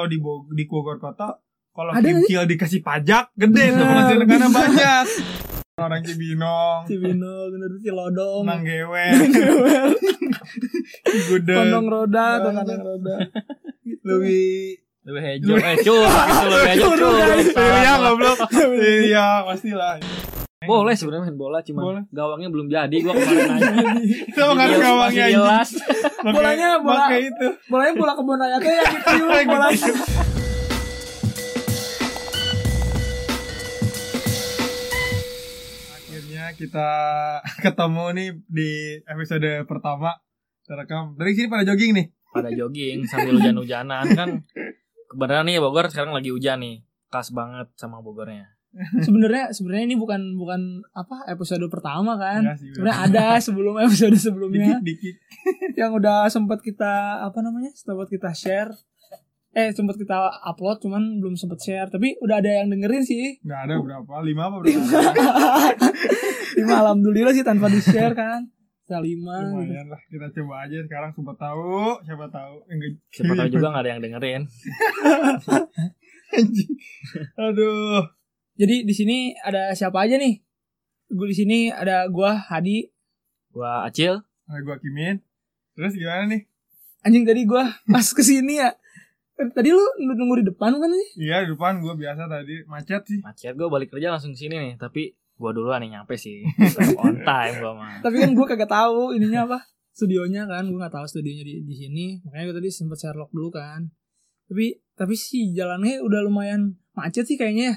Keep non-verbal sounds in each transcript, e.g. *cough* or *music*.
kalau di Bo- di Bogor kota kalau nggak kimcil dikasih pajak gede tuh penghasilan karena banyak orang Cibinong Cibino bener Cilodong Manggewe Gewel, Gudeg Kondong roda atau kandang roda Gitu. lebih Lebih hejo, eh cur, gitu lebih hejo guys. iya goblok iya pastilah Boleh sebenarnya main bola cuman Boleh. gawangnya belum jadi gua kemarin nanya. *laughs* itu kan gawangnya jelas. *laughs* Bolanya bola- pakai itu bolanya bola kebun raya tuh yang *laughs* gitu bolanya akhirnya kita ketemu nih di episode pertama terekam dari sini pada jogging nih Pada jogging sambil hujan-hujanan kan. Kebenaran nih Bogor sekarang lagi hujan nih. Khas banget sama Bogornya. *laughs* sebenarnya sebenarnya ini bukan bukan apa episode pertama kan. Sebenarnya ada sebelum episode *laughs* sebelumnya. Dikit dikit. *laughs* Yang udah sempat kita apa namanya sempat kita share. Eh sempat kita upload cuman belum sempat share. Tapi udah ada yang dengerin sih. Nggak ada berapa lima apa berapa? Lima alhamdulillah sih tanpa di share kan. Bisa lima gitu. lumayan lah kita coba aja sekarang siapa tahu siapa tahu. Enggak. Siapa tahu juga nggak ada yang dengerin. aduh jadi di sini ada siapa aja nih? Gue di sini ada gua Hadi. Gua Acil, nah, gua Kimin. Terus gimana nih? Anjing tadi gua *laughs* pas ke sini ya. Tadi lu nunggu di depan kan sih? Iya di depan gua biasa tadi. Macet sih. Macet gua balik kerja langsung sini nih, tapi gua duluan nih nyampe sih. *laughs* On time gua mah. tapi kan gua kagak tahu ininya apa. Studionya kan gua nggak tahu studionya di di sini. Makanya gua tadi sempet Sherlock dulu kan. Tapi tapi sih jalannya udah lumayan macet sih kayaknya ya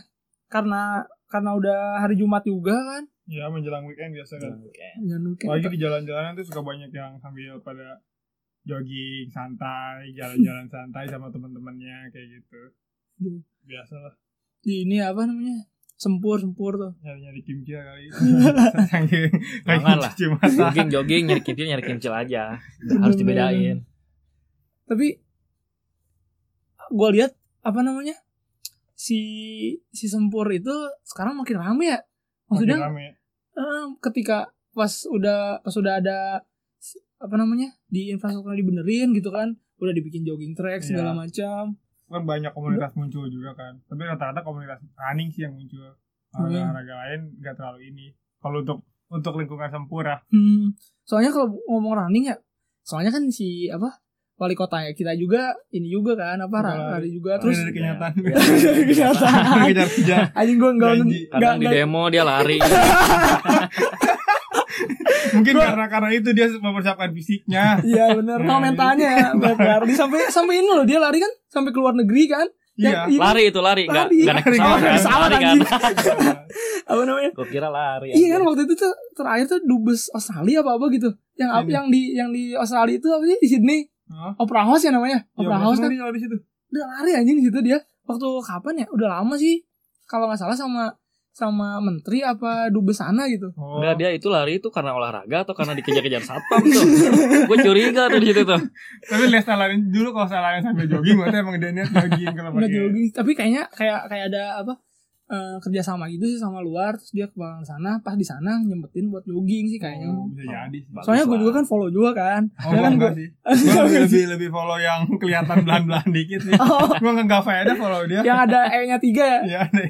karena karena udah hari Jumat juga kan ya menjelang weekend biasa kan jangan lupa Lagi di jalan-jalan tuh suka banyak yang sambil pada jogging santai, jalan-jalan *laughs* santai sama teman-temannya kayak gitu. Biasa lah, di ini apa namanya sempur sempur tuh nyari-nyari kimchi kali. *laughs* Jangan lah. Jogging jogging nyari kimcil nyari kimcil aja. Harus dibedain. tapi gue lihat apa namanya si si sempur itu sekarang makin rame ya maksudnya Makin rame. eh, ketika pas udah pas udah ada apa namanya di infrastruktur dibenerin gitu kan udah dibikin jogging track Iya. segala macam Kan banyak komunitas muncul juga kan. Tapi rata-rata komunitas running sih yang muncul. Iya. Olahraga lain nggak terlalu ini. Kalau untuk untuk lingkungan sempurna, hmm, soalnya kalau ngomong running ya soalnya kan si apa wali kota ya kita juga ini juga kan apa Suka ra- lari. lari juga Lari terus dari kenyataan. Biar- *laughs* Dari kenyataan. kejar-kejar. anjing gue enggak Janji. Kadang di demo dia lari. *laughs* Mungkin Gua- karena karena itu dia mempersiapkan fisiknya. Iya benar. Nah, mentalnya ya. Berarti sampai sampai ini loh dia lari kan sampai ke luar negeri kan. Iya. Yang ini, Lari itu lari, enggak Lari. enggak naik Lari, pesawat nggak kan. Lari kan. *laughs* apa namanya? Gua kira lari. Iya kan waktu itu tuh terakhir tuh dubes Australia apa apa gitu. Yang apa yang di yang di Australia itu apa sih di Sydney? Hah? Opera House ya namanya. Ya, Opera House kan. Di situ. Udah lari anjing di situ dia. Waktu kapan ya? Udah lama sih. Kalau nggak salah sama sama menteri apa dubes sana gitu. Oh. Enggak dia itu lari itu karena olahraga atau karena dikejar-kejar satpam tuh. *laughs* Gue curiga tuh di situ tuh. Tapi lihat salarin dulu kalau salarin sampai jogging berarti emang dia niat jogging kalau Nggak pakai. jogging. Tapi kayaknya kayak kayak ada apa? Eh, kerjasama gitu sih sama luar terus dia ke sana pas di sana nyempetin buat jogging sih kayaknya Oh, bisa jadi sih. Soalnya gue juga kan follow juga kan Oh, Ya kan sih. *laughs* Gua lebih, lebih lebih follow yang kelihatan belan-belan dikit sih. Oh, Gua enggak faedah follow dia. yang ada e nya tiga ya Iya, ada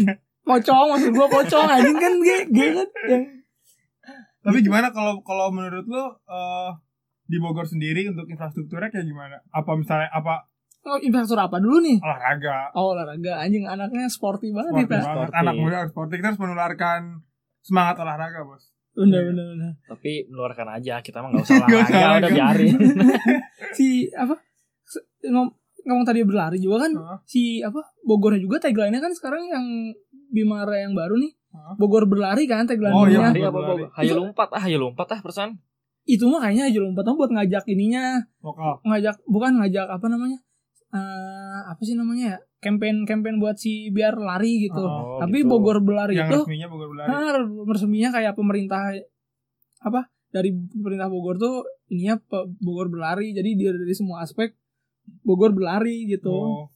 *laughs* pocong maksud gue pocong anjing kan G, G kan yang Tapi gimana kalau kalau menurut lo eh, di Bogor sendiri untuk infrastrukturnya kayak gimana? Apa misalnya apa oh, infrastruktur apa dulu nih olahraga? oh olahraga anjing anaknya sporty banget Sporty kita banget. Sporty. Anak muda harus sporty kita harus mengeluarkan semangat olahraga, Bos. bener bener bener Tapi meluarkan aja, kita mah enggak usah *laughs* Nggak usah olahraga, udah olahraga. biarin. *laughs* si apa ngom- ngomong tadi berlari juga kan Heeh. si apa Bogornya juga tagline-nya kan sekarang yang Bimara yang baru nih Heeh. Bogor berlari kan tagline-nya Oh, iya. Apa? Hayu lompat ah, hayu lompat ah persan. itu mah kayaknya aja lompat buat ngajak ininya Lokal. ngajak bukan ngajak apa namanya eh apa sih namanya ya campaign campaign buat si biar lari gitu Oh, tapi gitu. Bogor berlari Yang itu resminya Bogor berlari. ah, resminya kayak pemerintah apa dari pemerintah Bogor tuh ininya Bogor berlari jadi dia dari semua aspek Bogor berlari gitu Oh.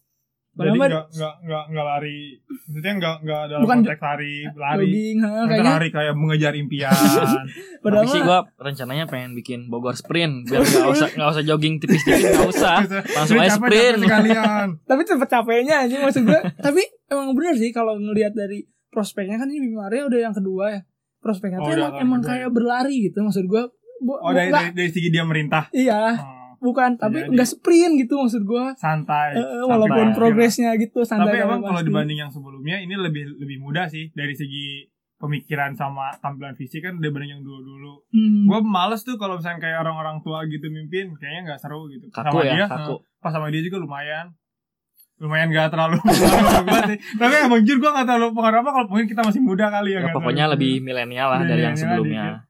Jadi Padahal mah nggak nggak nggak nggak lari, maksudnya nggak nggak dalam Bukan konteks lari lari, jogging ha, Bukan kayaknya lari kayak mengejar impian. *laughs* padahal sih gue rencananya pengen bikin Bogor sprint biar nggak usah nggak usah jogging tipis-tipis nggak usah. *laughs* Langsung aja sprint. *laughs* tapi cepet capeknya aja maksud gue tapi emang bener sih kalau ngelihat dari prospeknya kan ini Bima Arya udah yang kedua ya prospeknya Oh, tuh emang, emang kayak ya. berlari gitu maksud gue Oh dari, dari, dari segi dia merintah. iya Oh, bukan tapi Jadi- enggak sprint gitu maksud gue santai. Santai. walaupun Iya. progresnya gitu santai Tapi emang kalau dibanding yang sebelumnya ini lebih lebih mudah sih dari segi pemikiran sama tampilan fisik kan dibanding yang dulu dulu. Hmm. Gue males tuh kalau misalnya kayak orang-orang tua gitu mimpin, kayaknya nggak seru gitu. Kaku sama ya, dia, kaku. eh, pas sama dia juga lumayan. Lumayan gak terlalu *laughs* sih. Tapi emang jujur gue gak terlalu pengaruh apa kalau mungkin kita masih muda kali ya. Ya, pokoknya terlalu- lebih milenial lah dari yang sebelumnya.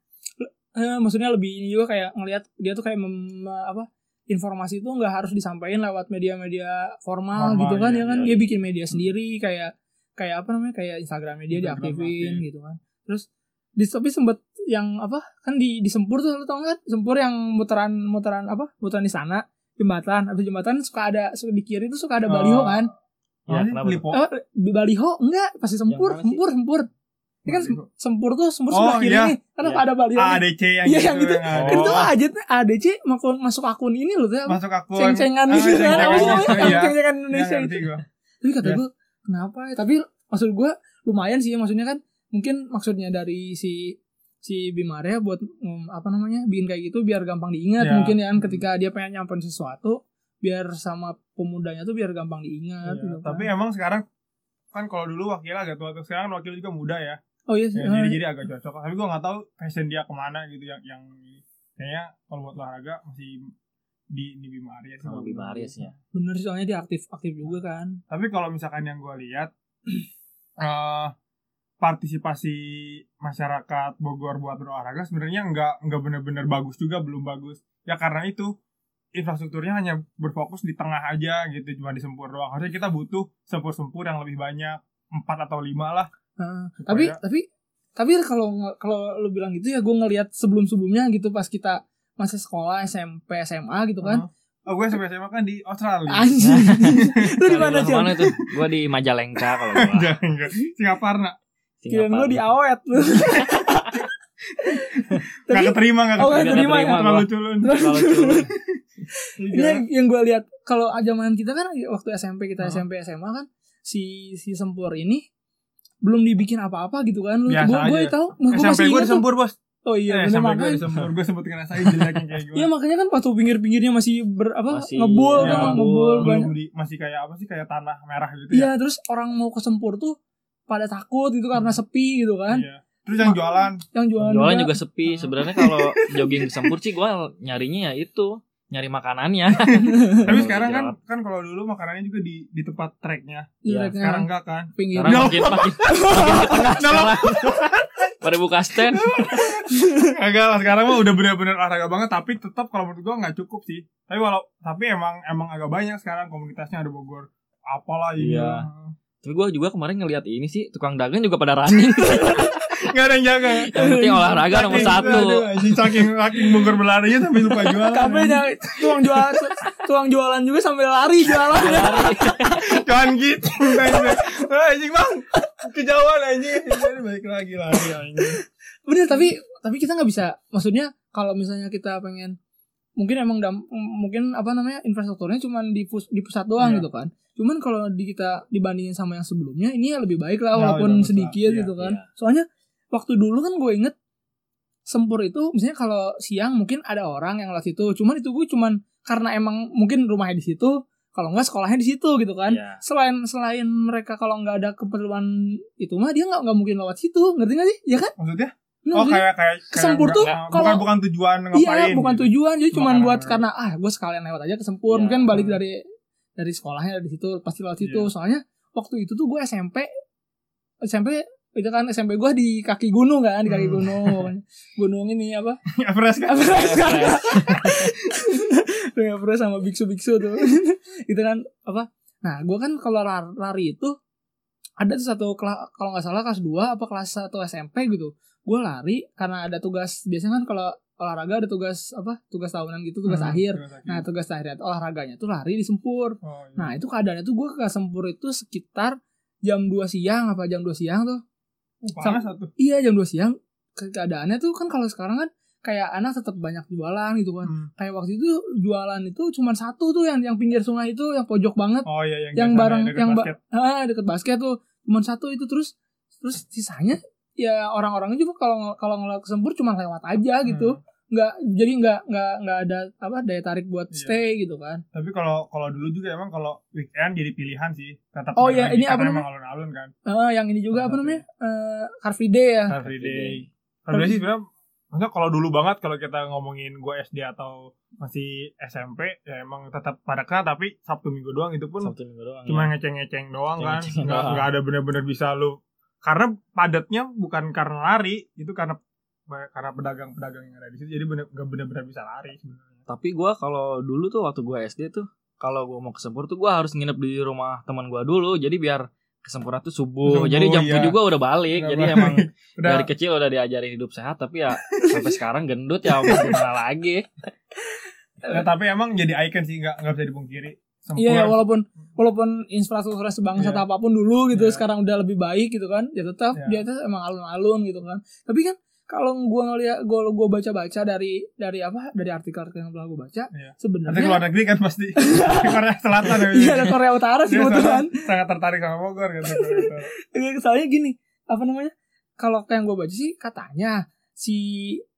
Eh, maksudnya lebih ini juga kayak ngelihat dia tuh kayak mem, apa informasi itu nggak harus disampaikan lewat media-media formal, Formal, gitu kan iya, ya kan iya. dia bikin media sendiri kayak kayak apa namanya kayak Instagramnya dia Instagram diaktifin aktif. gitu kan terus di tapi sempet yang apa kan di di Sempur tuh lu tau nggak Sempur yang muteran muteran apa muteran di sana jembatan habis jembatan suka ada suka di kiri tuh suka ada Oh. baliho kan Ya, Oh, tuh? Lipo. eh, di baliho enggak pasti Sempur? Sempur Sempur ini kan. Sempur tuh Sempur Oh, sebelah kiri iya. nih kan Iya. ada nih. ADC yang Iya, gitu. yang gitu. ada. Kan itu Oh. aja ADC masuk akun ini loh? Masuk akun. Ceng-cengan Ah, gitu kan. ceng-cengan gitu, iya. Ceng-cengan Iya, Indonesia ngerti itu. gua. Tapi kata Yes. gue kenapa ya? Tapi maksud gue lumayan sih maksudnya kan mungkin maksudnya dari si si Bimaria buat mm, apa namanya bikin kayak gitu biar gampang diingat Ya. mungkin ya kan ketika dia pengen nyampein sesuatu biar sama pemudanya tuh biar gampang diingat gitu kan. Tapi emang sekarang kan kalau dulu wakil agak tua, sekarang wakil juga muda ya. Oh iya Ya, eh, jadi jadi agak cocok. Tapi gua nggak tahu fashion dia ke mana gitu yang yang kayaknya kalau buat olahraga masih di di Bima Arya sih. Sama Bima Arya sih ya. bener sih soalnya dia aktif aktif juga kan. Tapi kalau misalkan yang gua lihat *clears throat* eh partisipasi masyarakat Bogor buat berolahraga sebenarnya nggak nggak benar-benar bagus juga belum bagus. Ya karena itu infrastrukturnya hanya berfokus di tengah aja gitu cuma di sempur doang. Harusnya kita butuh sempur-sempur yang lebih banyak empat atau lima lah Supaya- tapi tapi tapi kalau kalau lu bilang gitu ya gue ngelihat sebelum sebelumnya gitu pas kita masih sekolah SMP SMA gitu kan oh gue sampai SMA kan di Australia anjing *laughs* *laughs* lu di mana sih ke mana tuh? Gua di Majalengka kalau gua. Jangan, enggak. Singaparna Singapura. lu di awet lu *laughs* nggak tapi keterima nggak Oh, keterima, nggak keterima ya? terlalu Gua. culun Kalau culun. ini yang, yang gue lihat kalau zaman kita kan waktu SMP kita? SMP SMA kan si si sempur ini belum dibikin apa-apa gitu kan lu gue gue aja. tahu gue masih gue ingat di tuh sempur bos oh iya eh, bener gue gue sempet ngerasain jeleknya kayak gue Iya makanya kan waktu pinggir-pinggirnya masih ber apa Masih, ngebul ya, kan ngebul. ngebul banyak. di masih kayak apa sih kayak tanah merah gitu Iya ya terus orang mau ke Sempur tuh pada takut gitu karena sepi gitu kan. Iya. terus yang jualan Yang jualan, Jualan juga, juga sepi. Sebenarnya kalau jogging di Sempur sih gua nyarinya ya itu, nyari makanannya. *laughs* tapi Iya, sekarang kan kan kalau dulu makanannya juga di di tempat treknya Iya, treknya sekarang enggak kan pinggir. Sekarang Nggak makin makin. *laughs* Pada buka stand. *laughs* Enggak lah sekarang mah udah benar-benar olahraga banget tapi tetap kalau menurut gua nggak cukup sih tapi walau tapi emang emang agak banyak sekarang komunitasnya ada Bogor apalah Iya. Tapi gua juga kemarin ngeliat ini sih tukang dagang juga pada running. Nggak ada yang jaga Yang penting olahraga nomor satu. saking saking Bogor berlarinya sampai lupa jualan Kabelnya tuang jualan tuang jualan juga sambil lari jualan. Jangan gitu anjing. Ah, anjing bang kejauhan anjing Jadi balik lagi lari anjing Bener tapi tapi kita nggak bisa. Maksudnya kalau misalnya kita pengen mungkin emang dam, mungkin apa namanya infrastrukturnya cuma di pus, di pusat doang Iya. gitu kan. Cuman kalau di kita dibandingin sama yang sebelumnya ini ya lebih baik lah Ya, walaupun udah, sedikit iya, gitu kan. iya. Soalnya waktu dulu kan gue inget Sempur itu misalnya kalau siang mungkin ada orang yang lewat situ. Cuman itu gue cuman karena emang mungkin rumahnya di situ, kalau enggak sekolahnya di situ gitu kan. Iya. Selain selain mereka kalau nggak ada keperluan itu mah dia nggak nggak mungkin lewat situ, ngerti nggak sih? Ya kan? maksudnya Nah, oh kayak kayak kayak Kesempur tuh kalau- bukan bukan tujuan ngapain Iya, bukan gitu. tujuan, jadi cuma buat karena ah gue sekalian lewat aja ke Sempur, Iya. mungkin balik dari dari sekolahnya dari situ pasti lewat situ. Iya. Soalnya waktu itu tuh gue SMP SMP itu kan SMP gue di kaki gunung kan, di kaki Hmm. gunung. gunung ini apa? *laughs* Everest kan Everest kan. Everest. *laughs* Sama biksu-biksu tuh. *laughs* itu kan apa? Nah, gue kan kalau lar- lari itu ada tuh satu kalau nggak salah kelas 2 apa kelas 1 SMP gitu. Gue lari karena ada tugas biasanya kan kalau olahraga ada tugas apa tugas tahunan gitu tugas Hmm, akhir tugas akhir. nah tugas akhir olahraganya tuh lari di Sempur Oh, iya. nah itu keadaannya tuh gue ke Sempur itu sekitar jam 2 siang apa jam 2 siang tuh Panas satu. iya jam 2 siang Ke- keadaannya tuh kan kalau sekarang kan kayak anak tetap banyak jualan gitu kan Hmm. kayak waktu itu jualan itu cuma satu tuh yang yang pinggir sungai itu yang pojok banget Oh iya yang yang bareng deket yang ba- basket. ah deket basket tuh cuma satu itu terus terus sisanya ya orang-orangnya juga kalau kalau ngeliat ke Sempur cuma lewat aja gitu Hmm. Nggak jadi nggak nggak nggak ada apa daya tarik buat Iya. stay gitu kan Tapi kalau kalau dulu juga emang kalau weekend jadi pilihan sih. Tetap Oh, iya, lagi ini apa karena namanya? emang alun-alun kan. Eh, yang ini juga apa namanya eh Car Free Day ya Car Free Day. Car Free Day sih sebenarnya maksudnya kalau dulu banget kalau kita ngomongin gue SD atau masih SMP ya emang tetap pada kena tapi Sabtu Minggu doang itu pun Sabtu minggu doang. cuma ya. ngeceng-ngeceng doang kan Ngeceng-ngeceng nggak doang. nggak ada bener-bener bisa lu karena padatnya bukan karena lari itu karena karena pedagang-pedagang yang ada di situ jadi bener nggak bener-bener bisa lari sebenarnya Tapi gua kalau dulu tuh waktu gua SD tuh kalau gua mau ke Sempur tuh gua harus nginep di rumah teman gua dulu. Jadi biar ke Sempurna tuh subuh. Subuh, Jadi jam iya. 7 gua udah balik. Udah Jadi balik. emang *laughs* udah dari kecil udah diajarin hidup sehat tapi ya sampai *laughs* sekarang gendut ya mau gimana lagi. ya, tapi emang jadi icon sih nggak nggak bisa dipungkiri Sempur, Iya ya walaupun walaupun infrastruktur sebangsa Iya. apa pun dulu gitu Iya. sekarang udah lebih baik gitu kan ya tetap Iya. dia tuh emang alun-alun gitu kan tapi kan kalau gua ngeliat gua gua baca-baca dari dari apa dari artikel-artikel yang telah gua baca Iya. sebenarnya keluar negeri kan pasti *laughs* Korea Selatan ya iya ada Korea Utara sih kebetulan sangat, tertarik sama Bogor gitu Utara. Iya, soalnya gini apa namanya kalau kayak yang gue baca sih katanya si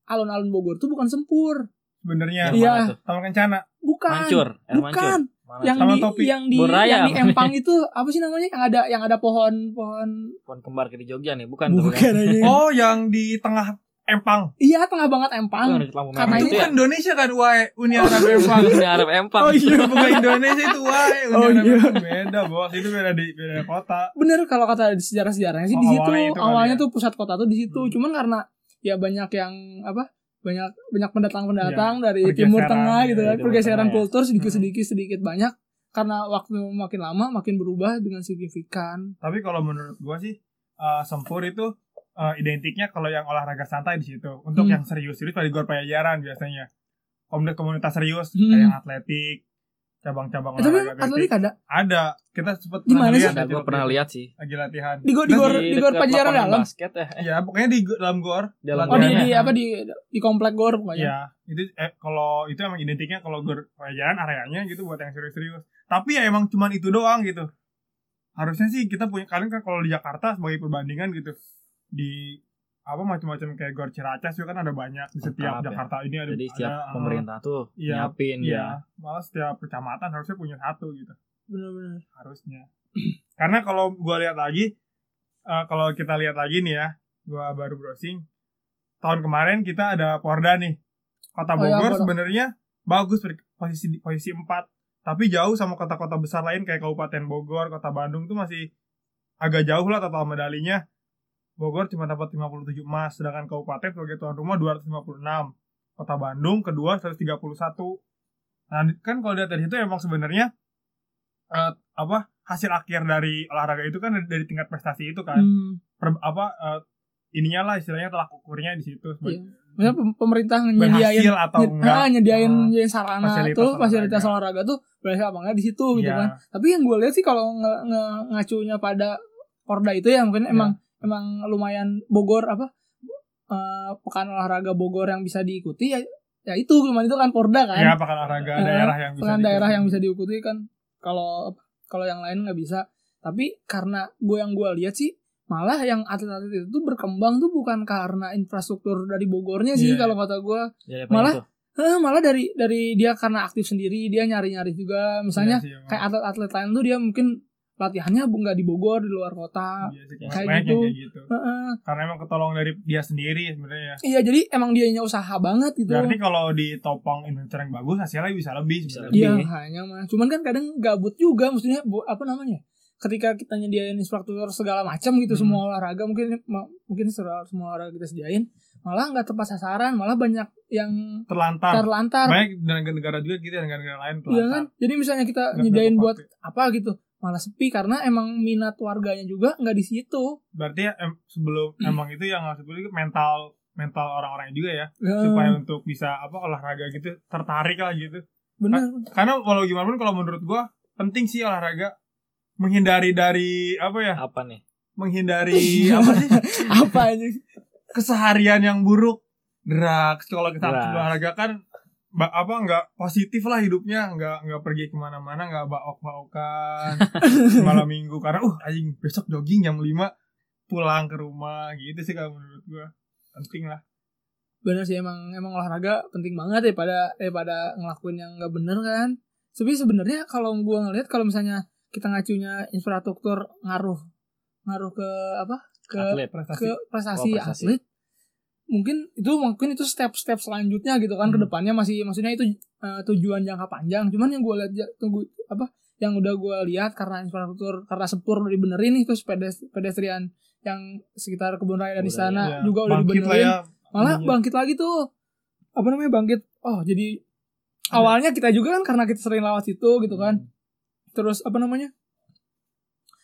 alun-alun Bogor tuh bukan sempur sebenarnya Iya. Taman Kencana bukan Mancur, air mancur. bukan Mana yang Taman di Topi. yang di Boraya yang di? Empang itu apa sih namanya yang ada yang ada pohon pohon pohon kembar ke di Jogja nih, bukan bukan oh yang di tengah Empang iya tengah banget Empang Karena itu ya. kan Indonesia kan wae Uni Arab Empang Uni Arab Empang. Oh iya. *laughs* bukan Indonesia itu wae Uni Oh, Arab iya. Empang beda bos itu beda di beda kota bener kalau kata sejarah sejarahnya sih Oh, di situ awalnya itu kali awalnya ya. tuh pusat kota tuh di situ Hmm. cuman karena ya banyak yang apa banyak banyak pendatang-pendatang dari Iya, pergeseran, timur tengah gitu ya, kan pergeseran ya. kultur sedikit-sedikit sedikit banyak karena waktu makin lama makin berubah dengan signifikan tapi kalau menurut gua sih eh, Sempur itu eh, identiknya kalau yang olahraga santai di situ. Untuk Hmm. yang serius-serius pada gor pajajaran biasanya. Komunitas-komunitas serius Hmm. kayak yang atletik cabang-cabang eh, tapi olahraga atletik. ada? Ada. Kita sempet Di mana sih? Ada gue pernah lihat sih. lagi latihan. Di gor di gor di gor pajajaran dalam? basket ya. ya pokoknya di dalam gor. Dalam oh di, di apa di di komplek gor pokoknya? Ya itu eh, kalau itu emang identiknya kalau gor pajajaran areanya gitu buat yang serius-serius. Tapi ya emang cuman itu doang gitu. Harusnya sih kita punya kalian kan kalau di Jakarta sebagai perbandingan gitu di apa macam-macam kayak gor Ciracas juga kan ada banyak di setiap Lengkap ya. Jakarta ini ada Jadi setiap ada, eh, pemerintah tuh iya, nyiapin iya. ya. malah setiap kecamatan harusnya punya satu gitu. Benar-benar. Harusnya. *clears throat* Karena kalau gua lihat lagi eh, kalau kita lihat lagi nih ya gua baru browsing tahun kemarin kita ada Porda nih. Kota Oh, iya, Bogor sebenarnya bagus posisi posisi 4 tapi jauh sama kota-kota besar lain kayak Kabupaten Bogor kota Bandung tuh masih agak jauh lah total medalinya Bogor cuma dapat 57 emas sedangkan Kabupaten sebagai tuan rumah 256 kota Bandung kedua 131 nah kan kalau lihat dari situ emang sebenarnya eh, apa hasil akhir dari olahraga itu kan dari, dari tingkat prestasi itu kan hmm, Per- apa eh, ininya lah istilahnya telak ukurnya di situ iya. Maksudnya pem- pemerintah nyediain atau enggak ah, nyediain Ah, nyediain sarana fasilitas tuh olahraga. fasilitas olahraga tuh berhasil apa enggak di situ gitu Iya. kan tapi yang gue lihat sih kalau nge- nge- ngacunya pada Porda itu ya mungkin Iya. emang emang lumayan Bogor apa eh, pekan olahraga Bogor yang bisa diikuti ya ya itu cuman itu kan Porda kan. Ya pekan olahraga Eh, daerah yang bisa pekan diikuti. daerah yang bisa diikuti kan kalau kalau yang lain nggak bisa. Tapi karena gue yang gue lihat sih malah yang atlet-atlet itu berkembang tuh bukan karena infrastruktur dari Bogornya sih Iya, kalau kata gue Jadi apa Malah itu? Eh, malah dari dari dia karena aktif sendiri dia nyari-nyari juga. Misalnya Iya sih, kayak atlet-atlet lain tuh dia mungkin latihannya bu- nggak di Bogor di luar kota Iya sih, kayak gitu. kayak gitu Heeh. karena emang ketolong dari dia sendiri sebenarnya iya jadi emang dianya usaha banget gitu berarti kalau ditopang influencer yang bagus hasilnya bisa lebih Bisa sebenarnya. iya lebih. hanya mah cuman kan kadang gabut juga maksudnya bu, apa namanya ketika kita nyediain infrastruktur segala macam gitu Hmm. semua olahraga mungkin mungkin semua semua olahraga kita sediain malah nggak tepat sasaran malah banyak yang terlantar terlantar banyak negara-negara juga gitu negara-negara lain Iya terlantar kan? Jadi misalnya kita nyediain buat apa gitu, malah sepi karena emang minat warganya juga nggak di situ. berarti ya, em- sebelum *clears throat* emang itu yang harus dibeli mental mental orang-orangnya juga ya. Ya, supaya untuk bisa apa olahraga gitu tertarik lah gitu. Bener. Karena walau gimana pun kalau menurut gua penting sih olahraga. Menghindari dari apa ya? Apa nih? menghindari *laughs* apa sih? Apa ini? Keseharian yang buruk. Drugs. Kalau kita olahraga kan ba- apa nggak positif lah hidupnya. Nggak nggak pergi ke mana-mana nggak baok baokan *laughs* malam minggu. Karena uh anjing besok jogging jam 5 pulang ke rumah. Gitu sih kalau menurut gua. Penting lah. Bener sih emang emang olahraga penting banget daripada daripada ngelakuin yang nggak bener kan? Tapi sebenarnya kalau gua ngeliat kalau misalnya kita ngacunya infrastruktur ngaruh ngaruh ke apa? Ke Atlet. prestasi. ke prestasi, Oh, prestasi. atlet mungkin itu mungkin itu step-step selanjutnya gitu kan Hmm. ke depannya masih maksudnya itu eh, tujuan jangka panjang. Cuman yang gue lihat tunggu apa yang udah gue lihat karena infrastruktur karena sepur udah dibenerin nih terus pedes- pedestrian yang sekitar kebun raya dan Kebun istana Ya, juga udah bangkit dibenerin. ya malah bangkit lagi tuh apa namanya bangkit oh jadi awalnya kita juga kan karena kita sering lewat situ gitu kan. Hmm. terus apa namanya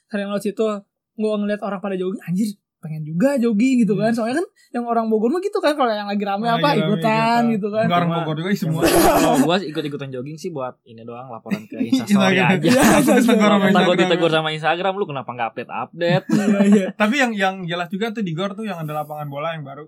sering lewat situ gue ngeliat orang pada jogging anjir pengen juga jogging gitu kan. Soalnya kan yang orang Bogor mah gitu kan kalau yang lagi rame Lagi apa ikutan gitu. gitu kan. Enggak orang Bogor juga semua. Kalau gua ikut-ikutan jogging sih buat ini doang laporan ke Instastory *laughs* Instagram. aja. Iya, Aku ditegur sama Ntar ditegur sama Instagram lu kenapa nggak update-update? *laughs* iya iya. Tapi yang yang jelas juga tuh di Gor tuh yang ada lapangan bola yang baru.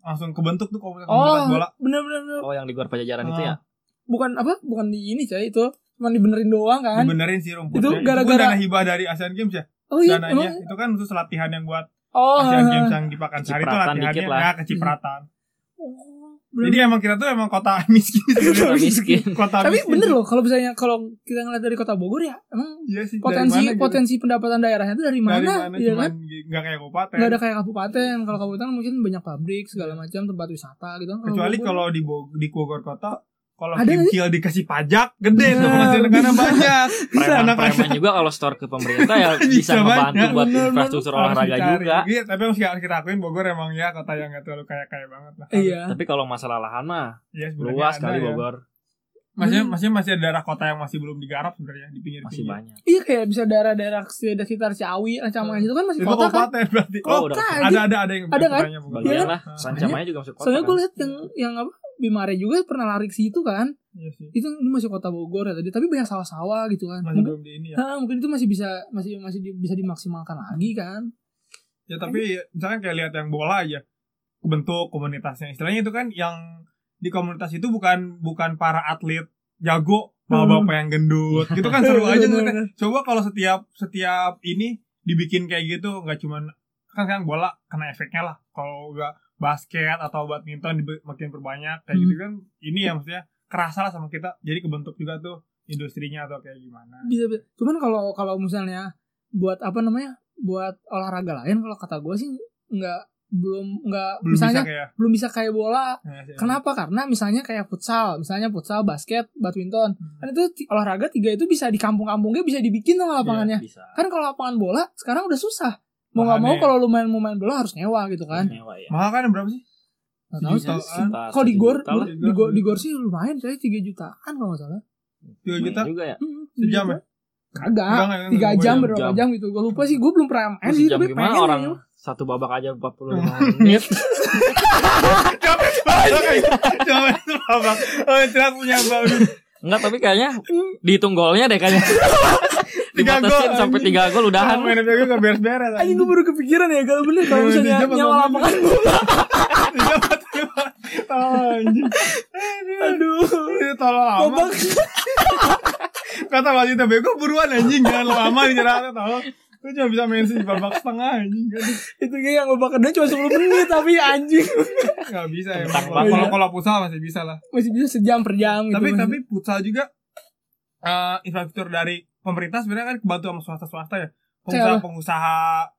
Langsung kebentuk tuh komunitas oh bola. bener bener bener. Oh yang di Gor Pajajaran itu ya? bukan apa bukan di ini coy itu. Cuma dibenerin doang kan. Dibenerin sih rumputnya. Itu gara-gara- dana hibah dari Asian Games ya? Oh iya dananya. emang itu kan khusus latihan yang buat oh. Asian Games yang di Pakansari itu latihannya. dikit lah. ya kecipratan. Oh, bener. jadi emang kita tuh emang kota *laughs* miskin sebenarnya. Miskin. kota tapi miskin. bener loh kalau misalnya kalau kita ngeliat dari kota Bogor ya emang iya sih potensi mana gitu? potensi pendapatan daerahnya itu dari mana, dari mana? Iya cuman kan? nggak kayak kabupaten. Nggak ada kayak kabupaten. Kalau kabupaten mungkin banyak pabrik segala macam tempat wisata gitu kan. Kecuali Bogor- kalau di Bog- di Bogor kota kalau Ada nggak kincil dikasih pajak gede tuh Bener. penghasilan negara banyak Preman-preman juga kalau store ke pemerintah ya *laughs* Bisa bisa ngebantu banyak. buat Bener, infrastruktur Harus olahraga juga. Iya, tapi harus kita kita akuin Bogor emang ya kota yang gak terlalu kaya kaya banget lah iya Tapi kalau masalah lahan mah Iya, sebenarnya luas ada kali ya. Bogor Masih Hmm. masih masih ada daerah kota yang masih belum digarap sebenarnya di pinggir masih pinggir. banyak. iya kayak bisa daerah-daerah sekitar Ciawi Ancaman itu kan masih Itu kota kan kabupaten berarti. Oh, udah kota ada aja ada ada yang Ada kan? Iya Bagian kan? lah, Sancamanya juga masuk kota. soalnya gue kan? lihat yang yang apa Bimare juga pernah lari ke situ kan Iya sih. itu ini masih kota Bogor ya tadi tapi banyak sawah-sawah gitu kan Masih mungkin belum di ini ya. Nah, mungkin itu masih bisa masih masih di- bisa dimaksimalkan lagi kan Ya tapi misalkan kayak lihat yang bola aja bentuk komunitasnya. Istilahnya itu kan yang di komunitas itu bukan bukan para atlet jago bapak-bapak yang gendut gitu kan seru *laughs* aja bener. coba kalau setiap setiap ini dibikin kayak gitu nggak cuman kan kan bola kena efeknya lah kalau nggak basket atau badminton dibe- makin perbanyak kayak Hmm. gitu kan ini ya maksudnya kerasa lah sama kita jadi kebentuk juga tuh industrinya atau kayak gimana bisa, bisa. cuman kalau kalau misalnya buat apa namanya buat olahraga lain kalau kata gue sih nggak belum nggak misalnya bisa kayak belum bisa kayak bola Nah, sih. kenapa karena misalnya kayak futsal misalnya futsal basket badminton Hmm. kan itu olahraga tiga itu bisa di kampung-kampungnya bisa dibikin sama lapangannya Bisa. kan kalau lapangan bola sekarang udah susah mau nggak mau Lahannya. kalau lu main mau main bola harus nyewa gitu kan Nyewa ya. mahal kan berapa sih sih. Sejuta, kalau di gor di gor di gor sih lumayan saya tiga jutaan kalau nggak salah Tiga juta? juga ya. Hmm, Sejam ya? Kagak, tiga jam berapa jam. gitu. Gue lupa sih, gue belum pernah main sih, tapi pengen orang satu babak aja 45 *laughs* menit. Coba itu apa? Oh, punya baru. Enggak, tapi kayaknya dihitung golnya deh kayaknya. *laughs* Tiga gol, Dibatasin sampai. 3 gol udahan. Main jago gak beres-beres. Anjing gue baru kepikiran ya kalau bener kalau Iya, misalnya tiga nyawa lapangan *laughs* bola. Tiga anjing. Aduh. Tolol amat. Babak Kata wasit bego buruan anjing jangan lama dinyerahnya tolol. Lu *laughs* cuma bisa main sih babak setengah anjing. itu kayak yang babak kedua cuma 10 menit tapi anjing *laughs* Gak bisa ya. Kalau kalau futsal masih bisa lah. masih bisa sejam per jam gitu. Tapi tapi futsal juga eh infrastruktur dari pemerintah sebenarnya kan kebantu sama swasta-swasta ya. Pengusaha-pengusaha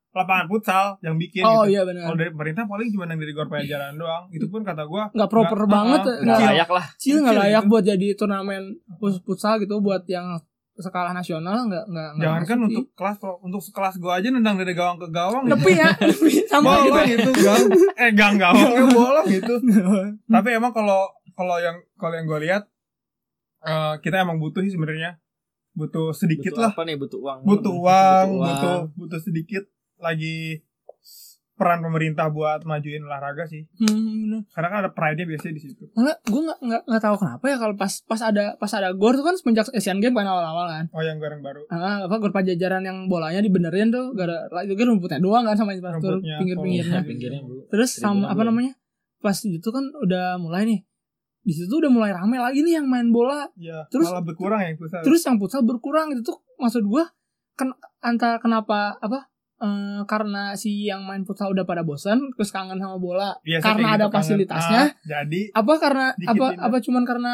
lapangan futsal yang bikin Oh gitu. iya benar. Kalau dari pemerintah paling cuma yang dari Gor Pajajaran doang. Itu pun kata gua Nggak proper nggak- banget, uh-uh, nggak layak lah. Kecil nggak layak gitu. buat jadi turnamen fut- futsal gitu buat yang skala nasional nggak nggak nggak Jangan kan untuk kelas pro- untuk sekelas gua aja nendang dari gawang ke gawang. sih. Nepi ya, *laughs* sama gitu. bolong itu gang eh gang gawangnya *laughs* bolong itu. *laughs* Tapi emang kalau kalau yang kalau yang gua lihat eh, kita emang butuh sih sebenarnya butuh sedikit Butuh lah apa nih? Butuh uang. butuh uang, Butuh butuh uang. butuh sedikit lagi peran pemerintah buat majuin olahraga sih. Hmm. Karena kan ada pride-nya biasanya di situ. Malah gue nggak nggak nggak tahu kenapa ya kalau pas pas ada pas ada gor tuh kan semenjak Asian Games kan awal-awal kan. Oh yang goreng baru. Ah, apa gor pajajaran yang bolanya dibenerin tuh gara itu kan rumputnya doang kan sama infrastruktur Rumputnya, pinggir-pinggirnya. oh, pinggirnya Terus sama apa namanya? Pas itu kan udah mulai nih. Di situ udah mulai rame lagi nih yang main bola. Ya, Terus- malah berkurang ya pusat. Terus yang futsal berkurang itu tuh maksud gua kan antara kenapa apa? eh, karena si yang main futsal udah pada bosan terus kangen sama bola Biasanya karena ada gitu, kangen. fasilitasnya Ah, jadi apa karena apa ini. apa cuman karena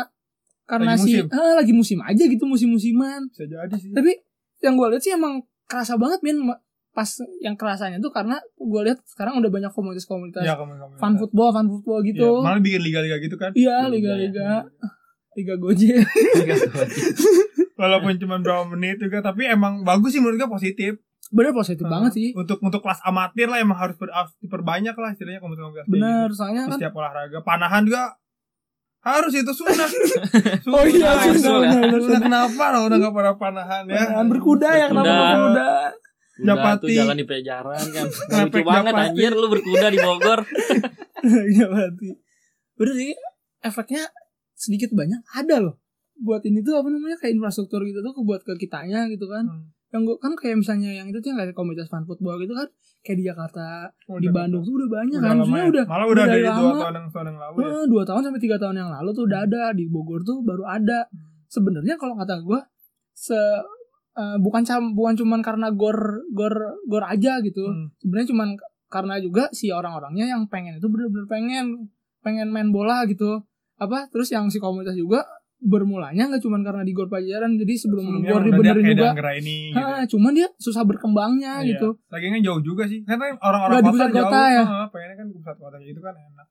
karena Lagi si musim. ah, lagi musim aja gitu musim-musiman bisa jadi sih. tapi yang gue lihat sih emang kerasa banget min pas yang kerasanya tuh karena gue lihat sekarang udah banyak komunitas-komunitas Ya, fan football fan football Iya, gitu malah bikin liga-liga gitu kan. iya Liga, liga-liga liga gojek Walaupun cuma berapa menit juga, tapi emang bagus sih menurut gue positif. bener positif Ah, banget sih Untuk untuk kelas amatir lah emang harus, ber- harus diperbanyak lah istilahnya komunitas-komunitas bener gitu. soalnya kan setiap olahraga. Panahan juga harus itu sunat. *laughs* oh iya ya. bener, Sunat kenapa lo udah gak pada panahan ya? Panahan berkuda ya kenapa Berkuda. Udah Japati. tuh jalan di pejaran kan *laughs* Lucu banget Japati. anjir lu berkuda di Bogor *laughs* berarti. Bener sih efeknya sedikit banyak ada loh. Buat ini tuh apa namanya kayak infrastruktur gitu tuh buat ke kitanya gitu kan. Hmm. Yang gua kan kayak misalnya yang itu tuh yang kayak komunitas fan football gitu kan kayak di Jakarta, Oh, di udah- Bandung tuh udah banyak udah kan. lama Maksudnya ya. udah malah udah udah dari lama. tahun yang tahun yang lalu ya. eh, dua tahun sampai tiga tahun yang lalu tuh udah ada di Bogor tuh baru ada. Sebenarnya kalau kata gua se eh, bukan bukan cuman karena gor gor gor aja gitu. Hmm. sebenarnya cuman karena juga si orang-orangnya yang pengen itu bener-bener pengen pengen main bola gitu apa terus yang si komunitas juga bermulanya nggak cuman karena di gor pajajaran jadi sebelum Sebelumnya gor dibenerin juga ini gitu. ha, cuman dia susah berkembangnya Iya. gitu Lagi kan jauh juga sih. Karena orang-orang di kota pusat jauh. kota ya? Pengennya kan di pusat kota gitu kan enak.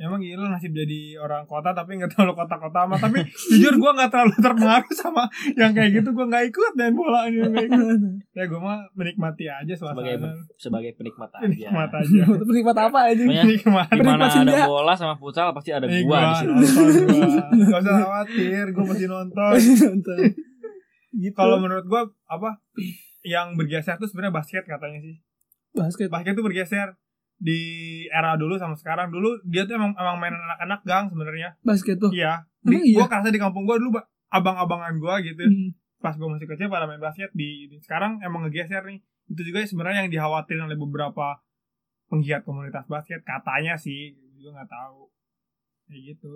Emang gila nasib jadi orang kota tapi nggak terlalu kota-kota amat. Tapi jujur gue nggak terlalu terpengaruh sama yang kayak gitu. Gue nggak ikut main bola ini ikut. Ya gue mah menikmati aja sebagai suasana. sebagai penikmat aja Nikmat aja. *laughs* penikmat apa aja Pokoknya Nikmat. di mana Penikmat ada bola sama futsal pasti ada Nih, gua di situ nonton gua. Gak usah khawatir, gue masih nonton. Nonton. gitu Kalau menurut gue apa yang bergeser tuh sebenarnya basket katanya sih. basket basket tuh bergeser di era dulu sama sekarang. Dulu dia tuh emang emang main anak-anak gang sebenarnya. Basket tuh? Iya. Emang di, iya? gua kerasa di kampung gua dulu Ba- abang-abangan gua gitu. Hmm. pas gua masih kecil pada main basket di, di- sekarang emang ngegeser nih. Itu juga sebenarnya yang dikhawatirin oleh beberapa penggiat komunitas basket. Katanya sih gua juga nggak tahu. Kayak gitu.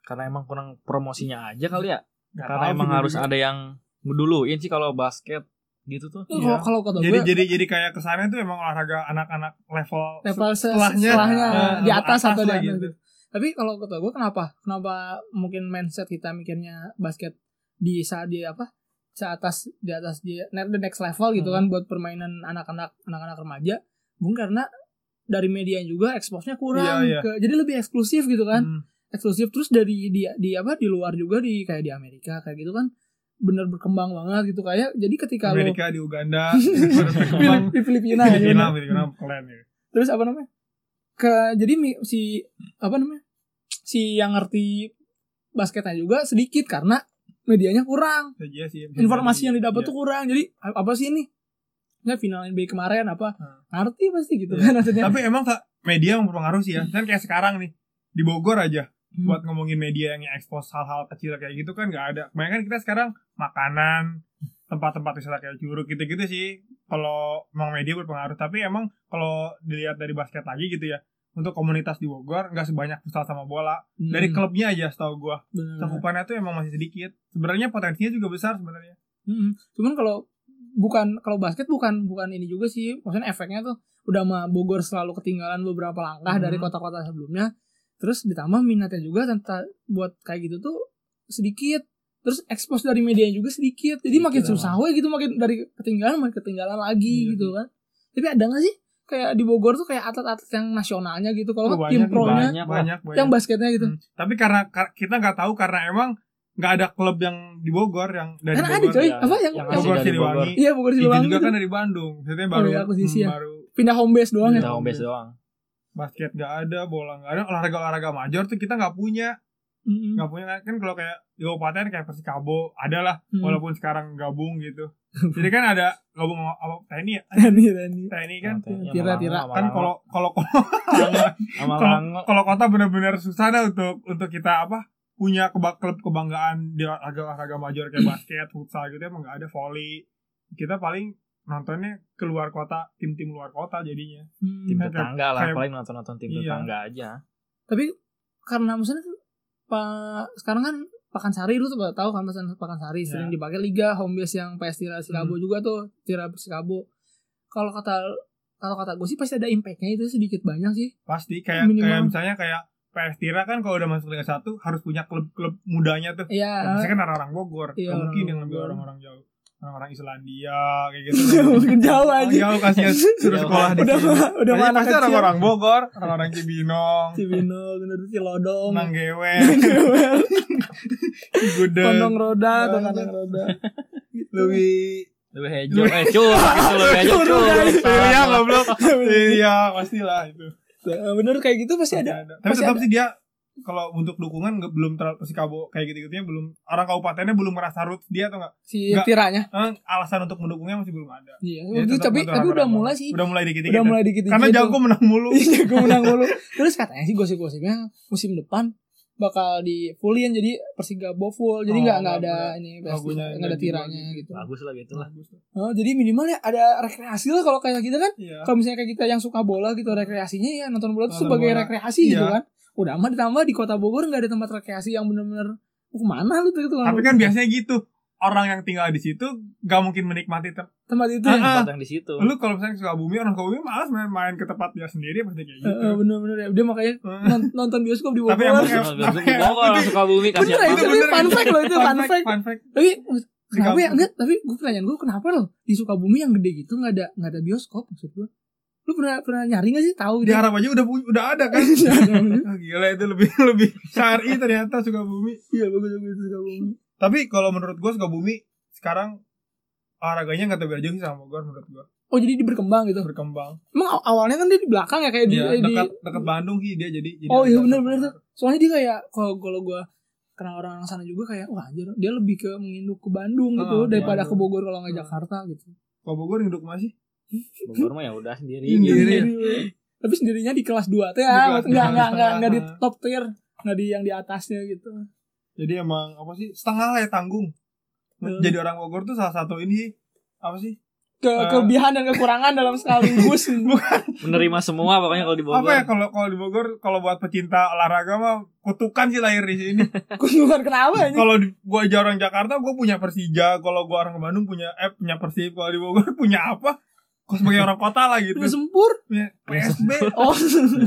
Karena emang kurang promosinya aja kali ya? Nggak karena emang harus juga. ada yang ngeduluin sih kalau basket gitu tuh Iya. kalau kata jadi gue jadi jadi kayak kesannya tuh emang olahraga anak-anak level level se- setelahnya, setelahnya eh, di atas atau di atas gitu. gitu. Tapi kalau kata gue kenapa? Kenapa mungkin mindset kita mikirnya basket di saat di apa? Saat atas di atas di the next level gitu Hmm. kan buat permainan anak-anak anak-anak remaja. Mungkin karena dari media juga expose-nya kurang Iya, iya. ke jadi lebih eksklusif gitu kan. Hmm. Eksklusif terus dari di di apa di luar juga di kayak di Amerika kayak gitu kan bener berkembang banget gitu kayak jadi ketika lo Amerika di Uganda *laughs* di Filipina ya Filipina bener. Filipina keren ya terus apa namanya? Ke jadi si apa namanya? Si yang ngerti basketnya juga sedikit karena medianya kurang. Iya sih, informasi yang didapat Iya. tuh kurang. Jadi apa sih ini? Nggak final NBA kemarin apa? Hmm. ngerti pasti gitu Iya. kan maksudnya. Tapi emang media mempengaruhi sih ya. Kan kayak sekarang nih di Bogor aja Hmm. buat ngomongin media yang expose hal-hal kecil kayak gitu kan nggak ada. Kebanyakan kita sekarang makanan, tempat-tempat wisata kayak curug gitu-gitu sih. Kalau emang media berpengaruh, tapi emang kalau dilihat dari basket lagi gitu ya, untuk komunitas di Bogor nggak sebanyak futsal sama bola. Hmm, Dari klubnya aja setahu gua, bener. cakupannya tuh emang masih sedikit. Sebenarnya potensinya juga besar sebenarnya. Hmm, cuman kalau bukan kalau basket bukan bukan ini juga sih maksudnya efeknya tuh udah mah Bogor selalu ketinggalan beberapa langkah Hmm. dari kota-kota sebelumnya terus ditambah minatnya juga tentang buat kayak gitu tuh sedikit terus ekspos dari media juga sedikit jadi Sedikit makin susah we gitu makin dari ketinggalan makin ketinggalan lagi Iya gitu kan tapi ada nggak sih kayak di Bogor tuh kayak atlet-atlet yang nasionalnya gitu kalau Oh, tim banyak, pro-nya banyak. Banyak, banyak. yang basketnya gitu Hmm. Tapi karena kar- kita nggak tahu karena emang nggak ada klub yang di Bogor yang dari Karena ada Bogor. coy ya, apa yang, yang Bogor Siliwangi. iya Bogor Itu Siliwangi juga gitu. kan dari Bandung. Maksudnya baru iya, akuisisi hmm, ya. baru pindah home base doang ya Udah home base doang basket nggak ada, bola nggak ada, olahraga-olahraga major tuh kita nggak punya. Nggak punya kan kalau kayak di kabupaten kayak Persikabo ada lah Hmm. walaupun sekarang gabung gitu. *laughs* Jadi kan ada gabung sama apa TNI ya? Rani Rani TNI kan Tira, tira. kan kalau kalau sama *laughs* kalau kalau kota benar-benar susah dah untuk untuk kita apa punya keba klub kebanggaan di olahraga major kayak *clears throat* basket, futsal gitu emang nggak ada volley. Kita paling nontonnya keluar kota, tim-tim luar kota jadinya. Hmm. tim Kayak- tetangga lah kayak- paling nonton nonton tim Iya. tetangga aja tapi karena maksudnya pak sekarang kan Pakansari lu tuh tahu kan pesan Pakansari Ya. sering dipakai liga home base yang PS Tira Sikabo Hmm. juga tuh Tira Sikabo kalau kata kalau kata gue sih pasti ada impactnya itu sedikit banyak sih Pasti kayak Minimal. kayak misalnya kayak PS Tira kan kalau udah masuk Liga 1 harus punya klub-klub mudanya tuh. iya Pasti kan orang-orang Bogor. Nggak mungkin yang ngambil Bogor. orang-orang jauh. Orang-orang Islandia kayak gitu. *laughs* Masukin jauh aja. Jauh kasihan suruh Jauh. sekolah di udah sini. udah Pasti- mana pasti kecil orang-orang Bogor, orang-orang Cibinong, Cibino bener Cilodong Nanggewe, Kondong Gudeg, roda atau Banget. kandang roda gitu. lebih lebih hejo eh gitu lebih hejo Cur, cur guys. Iya goblok. Iya, pastilah itu. Bener kayak gitu pasti ada Tapi tetap sih dia kalau untuk dukungan nggak belum terlalu pasti kabo kayak gitu-gitunya belum orang kabupatennya belum merasa root dia atau enggak si Nggak. tiranya Eh, alasan untuk mendukungnya masih belum ada. iya Itu tapi tapi udah mulai sih Udah mulai dikit-dikit. udah ya. mulai dikit Karena jago menang mulu. *laughs* iya gue menang mulu *laughs* terus katanya sih gosip-gosipnya musim depan bakal di fullin jadi Persigabo full jadi Oh, nggak nggak nggak ada ini nggak ada tiranya dibuat gitu bagus lah gitu lah Bagus tuh. oh jadi minimal ya ada rekreasi lah kalau kayak kita kan Iya. kalau misalnya kayak kita yang suka bola gitu rekreasinya ya nonton bola itu sebagai bola. rekreasi gitu Iya. kan udah amat ditambah di kota Bogor nggak ada tempat rekreasi yang bener-bener "Oh, ke mana lu tuh itu Tapi kan biasanya gitu. Orang yang tinggal di situ gak mungkin menikmati tem- tempat itu Ah, ya ah. tempat yang di situ Lu kalau misalnya suka bumi, orang suka bumi malas main, main ke tempat dia sendiri pasti kayak gitu. Eh, eh, bener-bener ya dia makanya non- nonton bioskop di Bogor Tapi emang- Kalau Tapi- gue orang *laughs* suka bumi kasihan Bener, itu banget bener. fun fact loh, itu fun fact. Fun fact. tapi Di kenapa ya enggak tapi gue pertanyaan gue kenapa loh di Sukabumi yang gede gitu nggak ada nggak ada bioskop maksud gue lu pernah pernah nyari nggak sih tahu Di gitu Arab aja udah udah ada kan. *laughs* Ah, gila itu lebih *laughs* lebih syari ternyata suka bumi. iya bagus bagus Sukabumi Tapi kalau menurut gua suka bumi sekarang olahraganya nggak terlalu jauh sih sama Bogor menurut gua oh jadi dia berkembang gitu berkembang emang aw- awalnya kan dia di belakang ya kayak di, Iya, eh, di dekat dekat Bandung sih dia jadi, jadi Oh, iya, agak- bener-bener tuh. soalnya dia kayak kalau kalau gue kenal orang sana juga kayak wah anjir dia lebih ke menginduk ke Bandung gitu Ah, daripada Bandung. ke Bogor kalau nggak Ah. Jakarta gitu Kalau Bogor ngiduk masih Bogor mah ya udah sendiri. Iya, Sendiri. Sendiri. tapi sendirinya di kelas 2 tuh ya kelas nggak dua, nggak nggak nggak di setengah. top tier nggak di yang di atasnya gitu. Jadi emang apa sih setengah lah ya tanggung. Hmm. jadi orang Bogor tuh salah satu ini apa sih? Ke Ah. kelebihan dan kekurangan dalam sekaligus. *laughs* Menerima semua pokoknya kalau di Bogor. Apa ya kalau kalau di Bogor kalau buat pecinta olahraga mah kutukan sih lahir di sini. *laughs* Kunjungan kenapa ini? Kalau di- gua aja orang Jakarta gua punya Persija. Kalau gua orang Bandung punya eh punya Persib. Kalau di Bogor *laughs* punya apa Kok sebagai orang kota lah gitu. Punya sempur? Punya PSB oh.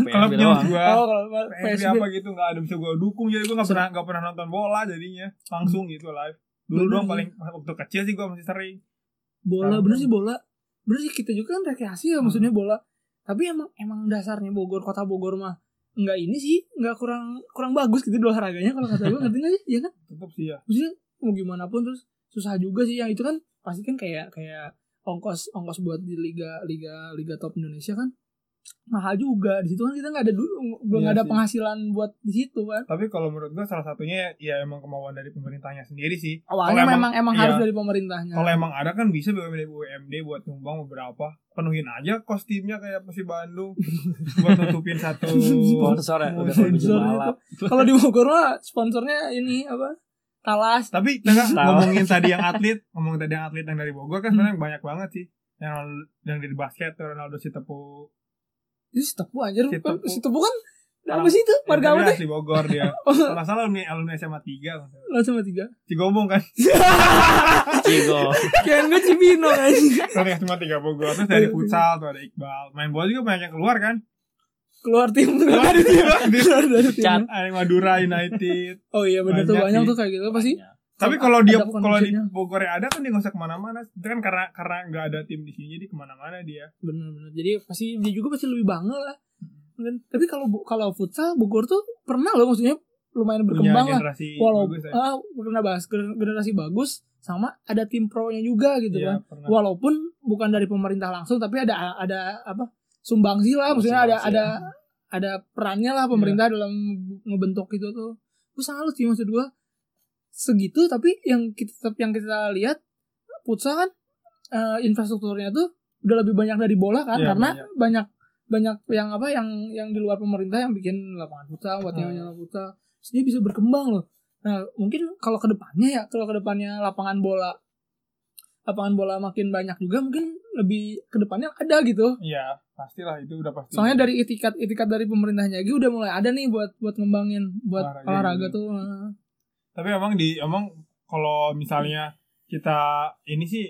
Klubnya doang. gua. Oh kalau PSB PSB apa gitu nggak ada bisa gua dukung. Jadi gua nggak pernah nggak pernah nonton bola jadinya. Langsung gitu live. Dulu sih. paling waktu kecil sih gua masih sering. Bola bener sih bola. Bener sih kita juga kan rekreasi ya Hmm. maksudnya bola. Tapi emang emang dasarnya Bogor kota Bogor mah nggak ini sih nggak kurang kurang bagus gitu di olahraganya kalau kata gue ngerti nggak sih? Ya kan? Tetap sih ya. Maksudnya mau gimana pun terus susah juga sih. Yang itu kan pasti kan kayak kayak ongkos ongkos buat di liga liga liga top Indonesia kan mahal juga di situ kan kita nggak ada dulu belum Iya ada sih. penghasilan buat di situ kan Tapi kalau menurut gua salah satunya ya emang kemauan dari pemerintahnya sendiri sih. awalnya Kalau memang emang iya. harus dari pemerintahnya Kalau emang ada kan bisa BUMD BUMD buat nyumbang beberapa. Penuhin aja kostimnya kayak Persib Bandung *laughs* buat nutupin satu sponsor ya udah kalau di Bogor mah sponsornya ini apa Talas Tapi *laughs* Tahu. ngomongin tadi yang atlet, *laughs* ngomongin tadi yang atlet yang dari Bogor kan sebenarnya banyak banget sih. Yang yang dari basket tuh Ronaldo Sitepu. itu si Tepu anjir Si Tepu. si Tepu kan apa sih itu marga apa asli Bogor dia. *laughs* Kalau nggak salah alumni, alumni SMA 3 langsung sama tiga Cigombong kan. Cigo kayak gue Cibino kan Dari SMA 3 Bogor. Terus dari futsal tuh ada Iqbal. Main bola juga banyak yang keluar kan. Keluar tim Keluar dari tim keluar dari tim. Ada yang Madura United. oh iya bener tuh Banyak sih. tuh kayak gitu pasti Tapi kalau dia kalau di. Bogor ada kan dia nggak usah ke mana-mana. Itu kan karena karena nggak ada tim di sini jadi ke mana-mana dia. bener-bener jadi pasti dia juga pasti lebih bangga lah kan tapi kalau kalau futsal Bogor tuh pernah loh maksudnya lumayan Punya berkembang lah generasi walaupun bagus ya. ah pernah bahas gener- generasi bagus sama ada tim pro nya juga gitu Iya, kan pernah. walaupun bukan dari pemerintah langsung tapi ada ada apa sumbangsi lah maksudnya ada Sumbangsi, ada ada perannya lah pemerintah dalam ngebentuk itu tuh. Gue salut sih maksud gue segitu tapi yang kita yang kita lihat futsal kan eh, infrastrukturnya tuh udah lebih banyak dari bola kan Iya, karena banyak. banyak banyak yang apa yang yang di luar pemerintah yang bikin lapangan futsal buat Hmm. yang futsal. Terus dia bisa berkembang loh. Nah mungkin kalau ke depannya ya kalau ke depannya lapangan bola lapangan bola makin banyak juga mungkin lebih ke depannya ada gitu. Iya, pastilah itu udah pasti. soalnya dari itikat itikat dari pemerintahnya gitu udah mulai ada nih buat buat ngembangin buat Olahraga olahraga, tuh. Tapi emang di emang kalau misalnya kita ini sih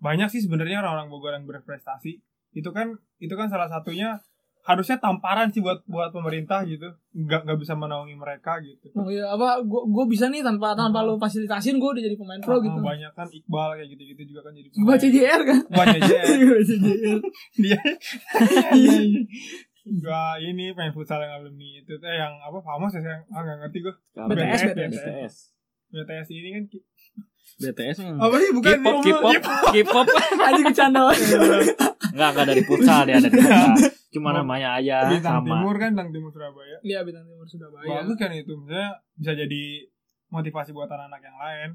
banyak sih sebenarnya orang-orang Bogor yang berprestasi. Itu kan itu kan salah satunya harusnya tamparan sih buat buat pemerintah gitu. Nggak nggak bisa menaungi mereka gitu. Oh iya apa gua gua bisa nih tanpa tanpa Hmm. lo fasilitasin gua udah jadi pemain pro gitu. Banyak kan Iqbal kayak gitu-gitu juga kan jadi Gua CJR kan. Gua CJR. *laughs* Gua CJR. dia iya, *laughs* iya. Gua ini main futsal yang alumni itu teh yang apa famous ya yang ah nggak ngerti gua BTS, BTS. BTS. Ini kan BTS mah. apa sih bukan K-pop, K-pop, K-pop. *laughs* Anjing bercanda. Enggak, enggak dari futsal dia ada di futsal. Cuma Oh. namanya aja Bintang sama. Timur kan Bintang Timur Surabaya Iya bintang timur Surabaya. bagus kan itu misalnya bisa jadi motivasi buat anak-anak yang lain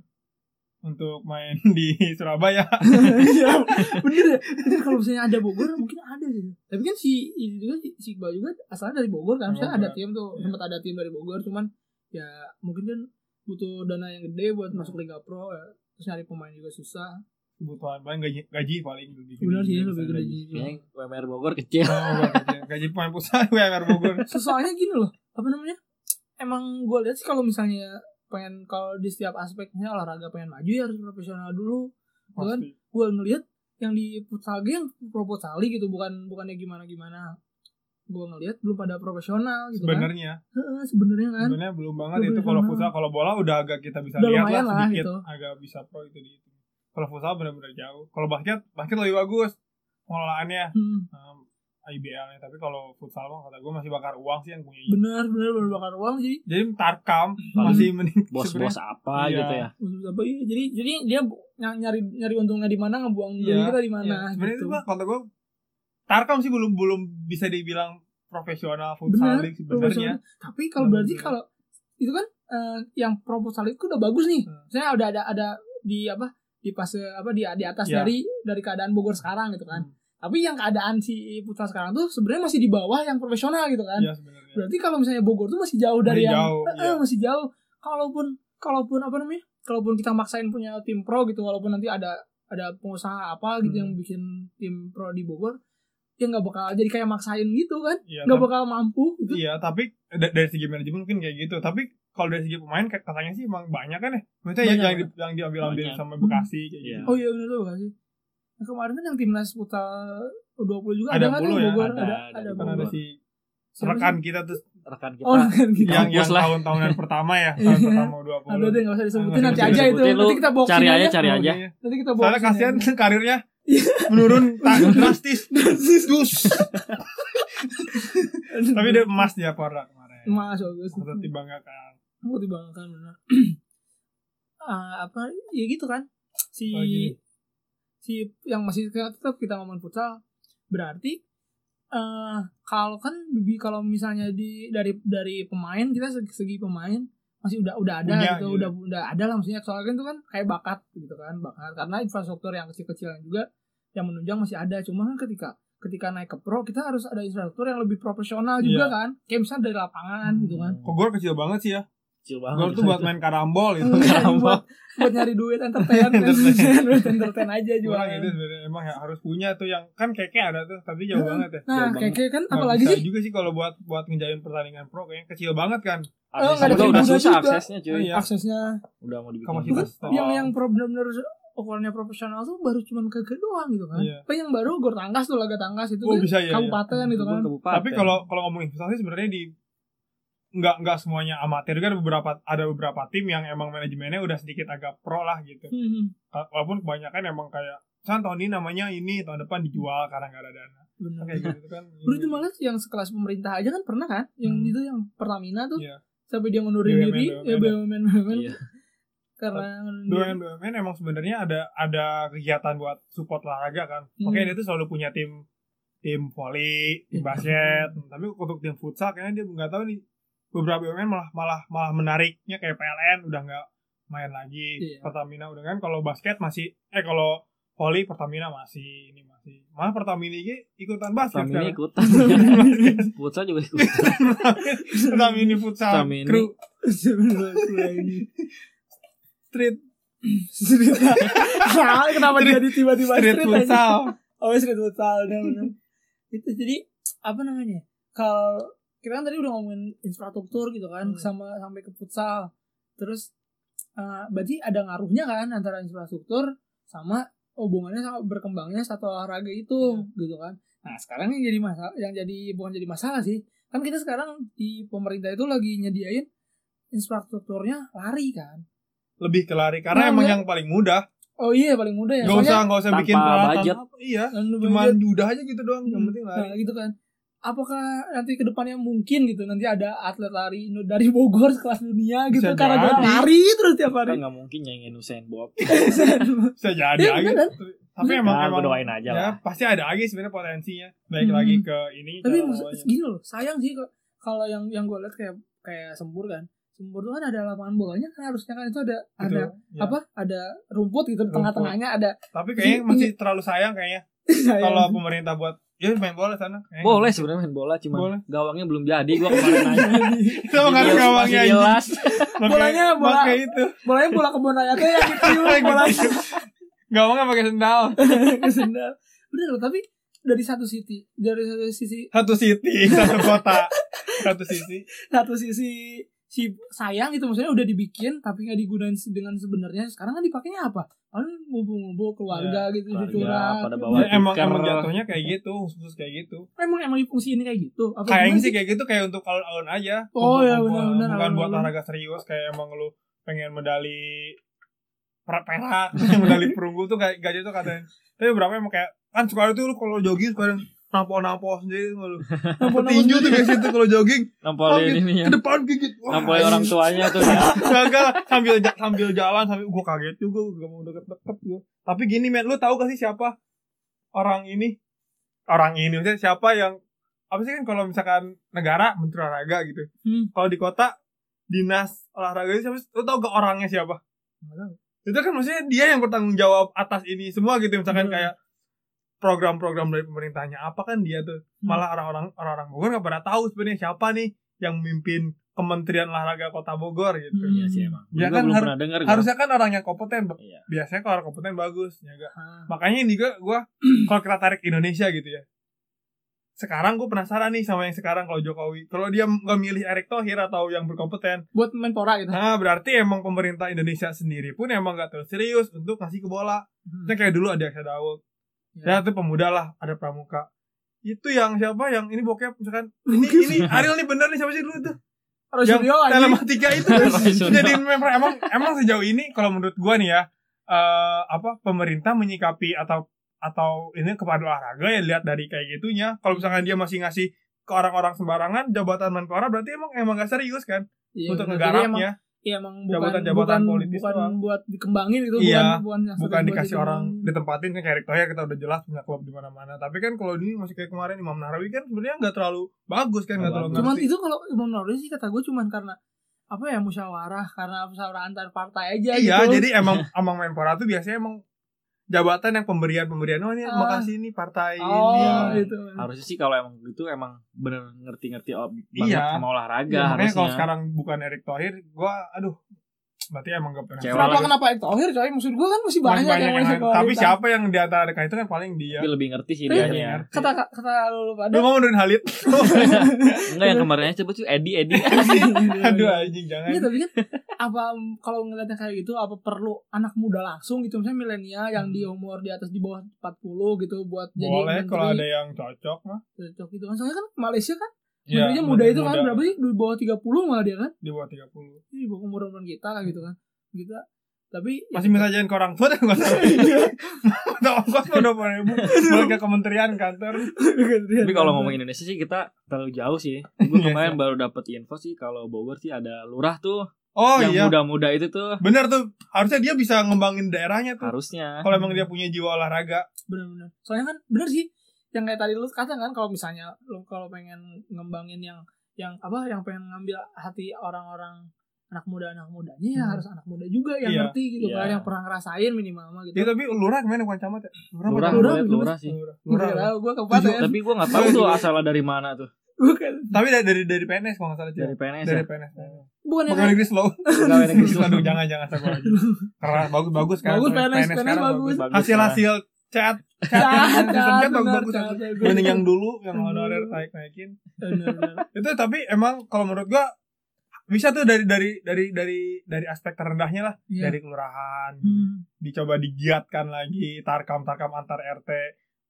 untuk main *laughs* di Surabaya Iya, bener ya. Itu kalau misalnya ada Bogor mungkin ada gitu. Tapi kan si ini juga si Iqbal juga asalnya dari Bogor kan. Misalnya ada tim tuh, sempat ada tim dari Bogor cuman ya mungkin kan butuh dana yang gede buat masuk Liga Pro ya. Terus nyari pemain juga susah. kebutuhan paling gaji gaji paling lebih gede. Benar sih Bisa lebih gede. gaji. Kayaknya WMR Bogor kecil. Oh, *laughs* gaji, gaji pemain pusat WMR Bogor *laughs* Soalnya gini loh, apa namanya? Emang gue lihat sih kalau misalnya pengen kalau di setiap aspeknya olahraga pengen maju ya harus profesional dulu. Gitu kan? Gue ngelihat yang di futsal yang proposali gitu bukan bukannya gimana gimana. Gue ngelihat belum pada profesional gitu kan. sebenarnya Heeh, sebenarnya kan. sebenarnya belum banget Belum itu kalau futsal kalau bola udah agak kita bisa Udah lihat lah lah sedikit gitu. agak bisa pro itu di itu kalau futsal benar-benar jauh kalau basket basket lebih bagus pengelolaannya Hmm, um, IBL nya tapi kalau futsal mah kata gue masih bakar uang sih yang punya benar benar benar bakar uang jadi jadi tarkam masih mending Bos-bos sebenarnya. apa Iya. gitu ya. maksud apa ya jadi jadi dia nyari nyari untungnya di mana ngebuang Iya, duit kita di Iya, mana sebenarnya gitu. itu mah kalau gue tarkam sih belum belum bisa dibilang profesional futsal league sebenarnya Tapi kalau berarti kalau itu kan eh, yang proposal itu udah bagus nih. Hmm. Saya udah ada ada di apa di fase apa di di atas Ya. dari dari keadaan Bogor sekarang gitu kan. Hmm. Tapi yang keadaan si futsal sekarang tuh sebenarnya masih di bawah yang profesional gitu kan. Sebenarnya Berarti kalau misalnya Bogor tuh masih jauh dari Masih yang jauh, Eh, eh, iya. masih jauh. Kalaupun kalaupun apa namanya? Kalaupun kita maksain punya tim pro gitu walaupun nanti ada ada pengusaha apa gitu Hmm. yang bikin tim pro di Bogor ya nggak bakal jadi kayak maksain gitu kan Iya, nggak tapi- bakal mampu gitu Iya, tapi da- dari segi manajemen mungkin kayak gitu. Tapi kalau dari segi pemain kayak katanya sih emang banyak kan ya. Maksudnya yang Banyak, yang, di- yang diambil ambil Banyak. sama Bekasi kayak Iya. gitu. Oh iya benar tuh kasih. Nah, kemarin kan yang timnas putra U20 juga Ada ada, kan puluh ya? Bogor Ada, ada ada ada, Kan ada Bogor. si rekan kita tuh Rekan kita. Oh kan gitu. yang yang lah. tahun-tahunan *laughs* pertama ya, tahun Iya. pertama 20. Ada deh nggak usah disebutin Nggak nanti usah aja itu. disebutin, lu Nanti kita boxing cari aja, cari aja. Nanti kita Soalnya boxing kasihan aja. karirnya menurun *laughs* tak drastis. Dus. Tapi dia emas dia Porra kemarin. Mas bagus. Patut dibanggakan. Mau dibanggakan benar. *clears throat* Ah, apa ya gitu kan si Oh, gini. si yang masih tetap kita ngomong futsal berarti eh kalau kan lebih kalau misalnya di dari dari pemain kita segi, segi pemain masih udah udah ada Punya, gitu, gitu. udah udah ada lah maksudnya soalnya kan itu kan kayak bakat gitu kan bakat karena infrastruktur yang kecil-kecilan juga yang menunjang masih ada cuma kan ketika ketika naik ke pro kita harus ada infrastruktur yang lebih profesional juga Iya. kan kayak misalnya dari lapangan gitu kan Kok gor kecil banget sih ya. Kecil Gor banget. tuh buat main karambol gitu. buat buat nyari duit entertain *laughs* Entertain. duit entertain aja Orang jualan itu sebenarnya emang ya harus punya tuh yang kan keke ada tuh tapi jauh Nah, banget ya. nah Jauh kayak kan Nggak apalagi bisa sih juga sih kalau buat buat ngejain pertandingan pro kayaknya kecil banget kan. Oh, ada juga udah susah juga. aksesnya cuy. Oh, iya. aksesnya Udah mau dibikin. Kapasitas. Itu kan Oh. yang yang pro benar-benar ukurannya profesional tuh baru cuman keke doang gitu kan Iya. apa yang baru gor tangkas tuh laga tangkas itu Oh kan bisa ya. ya. kabupaten gitu kan Kabupaten. Tapi kalau kalau ngomongin investasi sebenarnya di nggak nggak semuanya amatir kan beberapa ada beberapa tim yang emang manajemennya udah sedikit agak pro lah gitu. Hmm, Walaupun kebanyakan emang kayak San tahun ini namanya ini tahun depan dijual karena nggak ada dana. benar Kayak gitu kan. Bro itu malah yang sekelas pemerintah aja kan pernah kan yang Hmm. itu yang Pertamina tuh Iya. sampai dia ngundurin BUMN, diri ya BUMN BUMN Iya. *laughs* karena. BUMN BUMN emang sebenarnya ada ada kegiatan buat support olahraga kan. Hmm. Oke dia tuh selalu punya tim tim volley, tim basket. Tapi untuk tim futsal kayaknya dia nggak tahu nih beberapa BUMN malah malah malah menariknya kayak PLN udah nggak main lagi. Iya. Pertamina udah kan kalau basket masih eh kalau Volley Pertamina masih ini masih. Malah Pertamina ini ikutan basket Pertamina sekarang. ikutan. *laughs* Futsal juga ikutan. Pertamina futsal Pertamina. kru street Street. Kenapa Street- jadi tiba-tiba street street futsal. Oh street futsal itu jadi apa namanya? Kalau kita kan tadi udah ngomongin infrastruktur gitu kan Hmm. sama sampai ke futsal. Terus eh, berarti ada ngaruhnya kan antara infrastruktur sama hubungannya sama berkembangnya satu olahraga itu gitu kan. Nah, sekarang yang jadi masalah yang jadi bukan jadi masalah sih. Kan kita sekarang di pemerintah itu lagi nyediain infrastrukturnya lari kan. Lebih ke lari karena Nah, emang ya. yang paling mudah. Oh iya paling mudah ya. Gak usah gak usah tanpa bikin peralatan. Iya. Cuman budget. udah aja gitu doang. Yang Hmm. penting Nah lari. gitu kan. Apakah nanti ke depannya mungkin gitu nanti ada atlet lari Indo- dari Bogor kelas dunia gitu Bisa karena dia jadi. lari terus tiap Kan hari. nggak mungkin nyanyiin *laughs* Usain Bolt. Bisa jadi Iya, aja. kan? Tapi emang Nah, emang doain aja ya, lah. pasti ada lagi sebenarnya potensinya. Baik Hmm. lagi ke ini. Tapi maksud gini loh, sayang sih kalau yang yang gue lihat kayak kayak sembur kan. Sembur tuh kan ada lapangan bolanya kan harusnya kan itu ada Gitu, ada ya. apa? Ada rumput gitu di Rumput. tengah-tengahnya ada Tapi kayaknya masih terlalu sayang kayaknya. *laughs* Kalau pemerintah buat ya main bola sana. Kayaknya. Boleh sebenarnya main bola cuma Boleh. gawangnya belum jadi. Gua kemarin nanya. *laughs* Kita mau nggak ada gawangnya anjing. jelas. *laughs* Pakai- Bolanya bola- pakai itu. bolanya bola kebun raya tuh yang *laughs* ditiup bolanya Gawangnya pakai sendal. sendal. Bener loh, tapi dari satu sisi, dari satu sisi Satu city, satu kota, satu sisi. satu sisi si sayang itu maksudnya udah dibikin tapi nggak digunain dengan sebenarnya sekarang kan dipakainya apa kan ngumpul-ngumpul keluarga gitu keluarga, curhat pada Gitu. bawa Ya, emang emang jatuhnya kayak gitu, khusus kayak gitu. emang emang fungsi ini kayak gitu apa Kayaknya sih kayak gitu kayak untuk alun-alun aja. Oh, Untuk- ya, benar-benar, Bukan buat alun-alun. olahraga serius kayak emang lu pengen medali per- perak, *laughs* medali perunggu tuh kayak gak itu katanya. Tapi berapa emang kayak kan suka itu lu kalau jogging sekarang nampol-nampol sendiri lu. *laughs* Nampol-nampol Petinju tuh sendiri. biasa itu kalau jogging Nampolin Kaget, ininya. ke depan gigit. Wah, Nampolin orang tuanya tuh ya. *laughs* Gagal sambil sambil jalan sambil gua kaget juga gua gak mau deket-deket gua. Tapi gini men, lu tahu gak sih siapa orang ini? Orang ini maksudnya siapa yang apa sih kan kalau misalkan negara menteri olahraga gitu. Hmm. Kalau di kota dinas olahraga itu siapa? Lu tahu gak orangnya siapa? Itu kan maksudnya dia yang bertanggung jawab atas ini semua gitu misalkan Hmm. kayak program-program dari pemerintahnya apa kan dia tuh Hmm. malah orang-orang orang-orang Bogor nggak pada tahu sebenarnya siapa nih yang memimpin Kementerian Olahraga Kota Bogor gitu. Hmm. Iya sih emang. Ya kan belum har- pernah dengar gua. Harusnya kan orang yang kompeten. Iya. Biasanya kalau orang kompeten bagus, ya gak? Ah. Makanya ini gue gua *clears throat* kalau kita tarik Indonesia gitu ya. Sekarang gue penasaran nih sama yang sekarang kalau Jokowi. Kalau dia nggak milih Erick Thohir atau yang berkompeten, buat menpora gitu nah berarti emang pemerintah Indonesia sendiri pun emang gak terlalu serius untuk ngasih ke bola. Hmm. Kayak dulu ada Aksa Daud. Ya. Ya itu pemuda lah, ada Pramuka. Itu yang siapa yang ini bokep misalkan ini ini Ariel nih bener nih siapa sih dulu itu? Harus yang telematika itu *laughs* jadi member emang emang sejauh ini kalau menurut gua nih ya eh apa pemerintah menyikapi atau atau ini kepada olahraga ya lihat dari kayak gitunya kalau misalkan dia masih ngasih ke orang-orang sembarangan jabatan menpora berarti emang emang gak serius kan Iya, untuk bener. Iya emang bukan Jabatan-jabatan bukan, politis bukan doang. buat dikembangin gitu Iya, bukan bukan, bukan dikasih orang ditempatin kan kayak Erick Thohir kita udah jelas punya klub di mana-mana tapi kan kalau ini masih kayak kemarin Imam Nahrawi kan sebenarnya nggak terlalu bagus kan nggak terlalu bagus. cuman ngerti. itu kalau Imam Nahrawi sih kata gue cuman karena apa ya musyawarah karena musyawarah antar partai aja iya gitu jadi emang *laughs* emang menpora tuh biasanya emang jabatan yang pemberian pemberian oh ini Ah. makasih nih partai oh ini itu Harusnya sih kalau emang gitu emang bener ngerti-ngerti oh, banget Iya. sama olahraga Ya, makanya kalau harusnya. sekarang bukan Erick Thohir gua aduh berarti emang gak pernah kenapa lagi. kenapa Erick Thohir coy maksud gue kan masih Masih banyak, yang masih tapi siapa yang di antara mereka itu kan paling dia. Tapi lebih ngerti sih Tapi dia. Iya, ya. kata kata lu pada. Lu ngomong Nurdin Halid. Enggak yang kemarinnya sebut tuh Edi Edi. *laughs* aduh anjing jangan. Iya tapi kan apa kalau ngeliatnya kayak gitu apa perlu anak muda langsung gitu? Misalnya milenial yang di umur di atas di bawah 40 gitu buat jadi boleh kalau ada yang cocok mah. Cocok gitu. Kan soalnya kan Malaysia kan Iya, menterinya muda itu kan berapa sih? Di bawah 30 malah dia kan? Di bawah 30 di bawah umur umuran kita lah gitu kan. Gitu tapi masih minta jajan ke orang tua dan nggak tahu *laughs* Udah ongkos mah udah puluh ribu. Balik ke kementerian kantor. Tapi kalau ngomong Indonesia sih kita terlalu jauh sih. Gue Iya kemarin baru dapet info sih kalau Bogor sih ada lurah tuh. Oh yang iya. muda-muda itu tuh. Bener tuh. Harusnya dia bisa ngembangin daerahnya tuh. Harusnya. kalau emang dia punya jiwa olahraga. Benar-benar soalnya kan bener sih yang kayak tadi lu kata kan kalau misalnya lu kalau pengen ngembangin yang yang apa yang pengen ngambil hati orang-orang anak muda anak mudanya ya Hmm. harus anak muda juga yang Iya. ngerti gitu Iya. kan yang pernah ngerasain minimal mah gitu Ya, tapi lurah gimana bukan camat ya? Lurah, Lurah, lurah, lurah. lurah sih. Lurah. gue Lurah. tahu gue kabupaten Tapi gue nggak tahu tuh asalnya dari mana tuh. bukan Tapi dari dari, dari PNS kalau nggak salah. Dari PNS Dari ya. PNS. bukan yang negeri slow. *laughs* Pegawai negeri *laughs* slow. Aduh jangan jangan saya lagi. Karena bagus bagus kan. Bagus, PNS, PNS sekarang bagus. Bagus, Hasil ya. hasil chat Cat, bagus. Mending yang dulu yang honorer naik naikin. *laughs* Itu tapi emang kalau menurut gua bisa tuh dari dari dari dari dari aspek terendahnya lah Iya. dari kelurahan Hmm. dicoba digiatkan lagi tarkam tarkam antar RT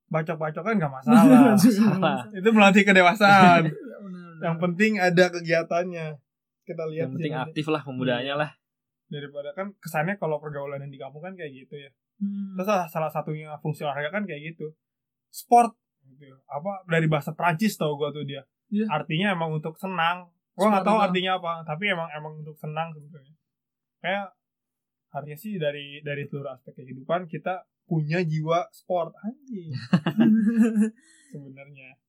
bacok bacok kan *laughs* nggak masalah Salah. itu melatih kedewasaan *laughs* benar. yang penting ada kegiatannya kita lihat Yang penting aktif lah pemudanya lah. daripada kan kesannya kalau pergaulan yang di kampung kan kayak gitu ya Hmm. terus salah, satunya fungsi olahraga kan kayak gitu sport gitu apa dari bahasa Prancis tau gua tuh dia Iya. artinya emang untuk senang gua nggak tahu artinya apa tapi emang emang untuk senang sebetulnya kayak harusnya sih dari dari seluruh aspek kehidupan kita punya jiwa sport anjing *laughs* sebenarnya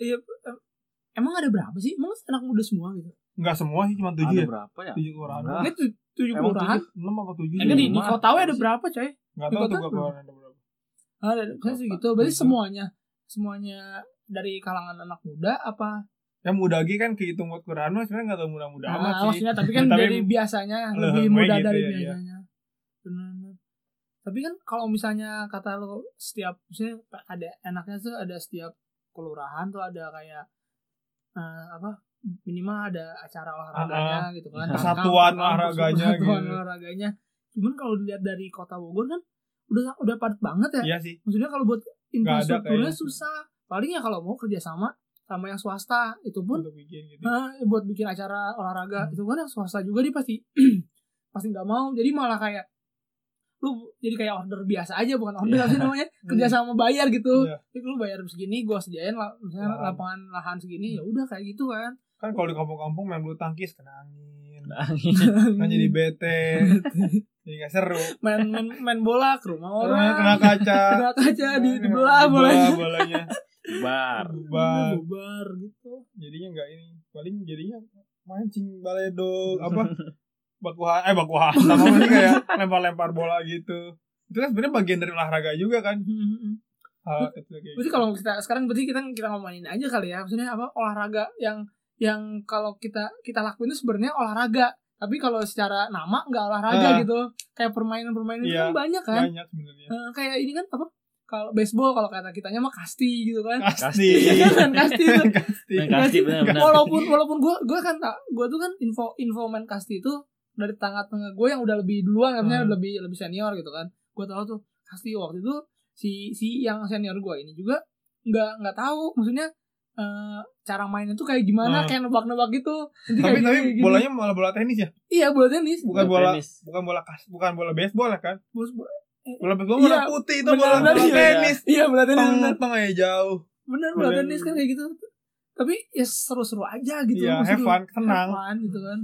Iya, em- emang ada berapa sih? Emang anak muda semua gitu? Nggak semua sih cuma Ada tujuh ya berapa ya? tujuh kelurahan Enggak. Ini tujuh kelurahan. enam apa tujuh Enggak di, di kota ada berapa coy? nggak di tahu tuh kelurahan ada berapa Ada, saya sih Berapa? gitu. Berarti semuanya, semuanya dari kalangan anak muda apa? yang muda lagi kan kehitung buat kelurahan mah sebenarnya nggak tahu muda-muda Ah, amat sih maksudnya tapi kan *laughs* Tapi- dari biasanya *laughs* lebih muda gitu dari ya, iya. biasanya. Benar. Tapi kan kalau misalnya kata lo setiap misalnya ada enaknya tuh ada setiap kelurahan tuh ada kayak eh, apa minimal ada acara olahraganya gitu kan. Kesatuan Tangkap, olahraganya kesatuan gitu. olahraganya. Cuman kalau dilihat dari kota Bogor kan udah udah padat banget ya. Iya sih. Maksudnya kalau buat infrastrukturnya susah. Paling ya kalau mau kerjasama sama yang swasta. Itu pun untuk bikin gitu. Nah, buat bikin acara olahraga. Hmm. itu kan yang swasta juga dia pasti *clears throat* pasti nggak mau. Jadi malah kayak lu jadi kayak order biasa aja bukan order apa sih namanya. *laughs* Kerja sama bayar gitu. Iya. jadi lu bayar segini gua sediain lah misalnya Lahan. lapangan lahan segini ya udah kayak gitu kan kan kalau di kampung-kampung main bulu tangkis kena angin. Angin. kan jadi bete. *laughs* Jadi nggak seru. Main main, main bola ke rumah orang. Kena kaca. *laughs* Kena kaca di dibelah bolanya. bolanya. Bar. bubar. Bubar gitu. Jadinya nggak ini. Paling jadinya mancing baledog apa? Bakuhan eh bakuhan sama apa sih kayak lempar-lempar bola gitu. Itu kan sebenarnya bagian dari olahraga juga kan. Kayak Berarti gitu. kalau kita sekarang berarti kita kita ngomongin aja kali ya. Maksudnya apa? Olahraga yang yang kalau kita kita lakuin itu sebenarnya olahraga. Tapi kalau secara nama nggak olahraga Ah. gitu. Kayak permainan-permainan itu Iya, kan banyak kan. banyak sebenarnya Eh, kayak ini kan apa? Kalau baseball kalau kata kitanya mah kasti gitu kan. kasti *laughs* Iya kan kasti itu. kasti kasti benar-benar. walaupun walaupun gue gue kan tak gue tuh kan info info main kasti itu dari tengah-tengah gue yang udah lebih duluan katanya Hmm. lebih lebih senior gitu kan gue tahu tuh kasti waktu itu si si yang senior gue ini juga nggak nggak tahu maksudnya eh, cara mainnya tuh kayak gimana Hmm. kayak nebak-nebak gitu. Nanti tapi kayak tapi gini, gini. bolanya malah bola tenis ya? Iya bola tenis. Bukan Bola bola tenis. bukan bola kas bukan bola baseball ya kan? Bos- bo- bola baseball Iya, warna putih itu benar, bola, benar, bola iya. tenis. Iya bola tenis teng bener teng aja jauh. Bener bola Bola- tenis. kan kayak gitu. Tapi ya seru-seru aja gitu iya have fun tenang. Have fun gitu kan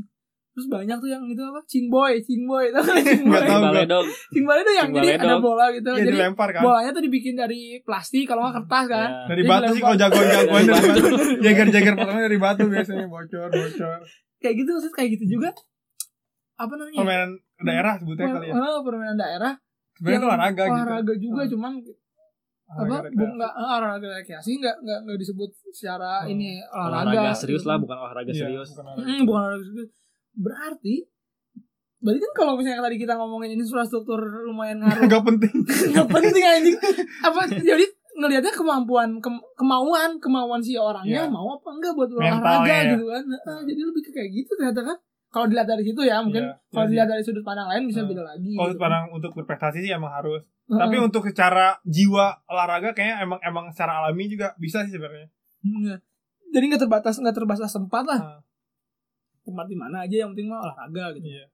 terus banyak tuh yang itu apa cingboy cingboy tau kan *laughs* cingboy. Baledog. Cingboy itu yang Cingboy jadi ada bola gitu ya jadi dilempar kan bolanya tuh dibikin dari plastik kalau nggak kertas kan Ya. dari Jadi batu sih kalau jagoan jagoan Dari batu. batu jager jager pertama dari batu biasanya bocor bocor kayak gitu maksud kayak gitu juga apa namanya permainan daerah sebutnya kali ya Eh, permainan daerah sebenarnya itu olahraga gitu olahraga juga Hmm. cuman apa Olahraga bu, rekreasi. nggak eh, olahraga rekreasi nggak nggak nggak disebut secara Hmm. ini olahraga Olahraga serius lah, bukan olahraga Iya, serius. bukan olahraga. Bukan olahraga serius berarti berarti kan kalau misalnya tadi kita ngomongin infrastruktur lumayan ngaruh nggak penting *laughs* nggak penting anjing apa jadi ngelihatnya kemampuan kem- kemauan kemauan si orangnya Iya. mau apa enggak buat olahraga ya. gitu kan Heeh, jadi lebih ke kayak gitu ternyata kan kalau dilihat dari situ ya mungkin Iya, kalau iya dilihat dari sudut pandang lain bisa Hmm. beda lagi kalau gitu. pandang untuk berprestasi sih emang harus Heeh. tapi untuk secara jiwa olahraga kayaknya emang emang secara alami juga bisa sih sebenarnya Iya. jadi nggak terbatas nggak terbatas tempat lah Ah, tempat di mana aja yang penting mah olahraga gitu. Iya.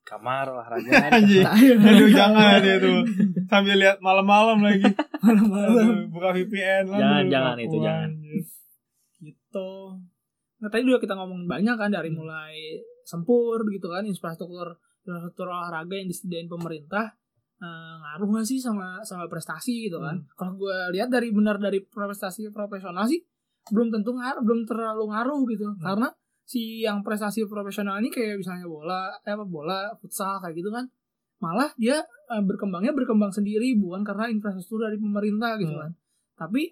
Kamar olahraga. *laughs* aduh jangan dia tuh sambil lihat malam-malam lagi. *laughs* Malam-malam. Buka VPN lah Jangan, dulu, jangan itu, jangan. gitu. Nah tadi juga kita ngomongin banyak kan dari mulai sempur gitu kan infrastruktur infrastruktur olahraga yang disediain pemerintah eh, ngaruh nggak sih sama sama prestasi gitu kan? Hmm. kalau gue lihat dari benar dari prestasi profesional sih belum tentu ngaruh belum terlalu ngaruh gitu. Hmm. karena si yang prestasi profesional ini kayak misalnya bola, eh apa bola, futsal kayak gitu kan. Malah dia eh, berkembangnya berkembang sendiri bukan karena infrastruktur dari pemerintah gitu Hmm. kan. Tapi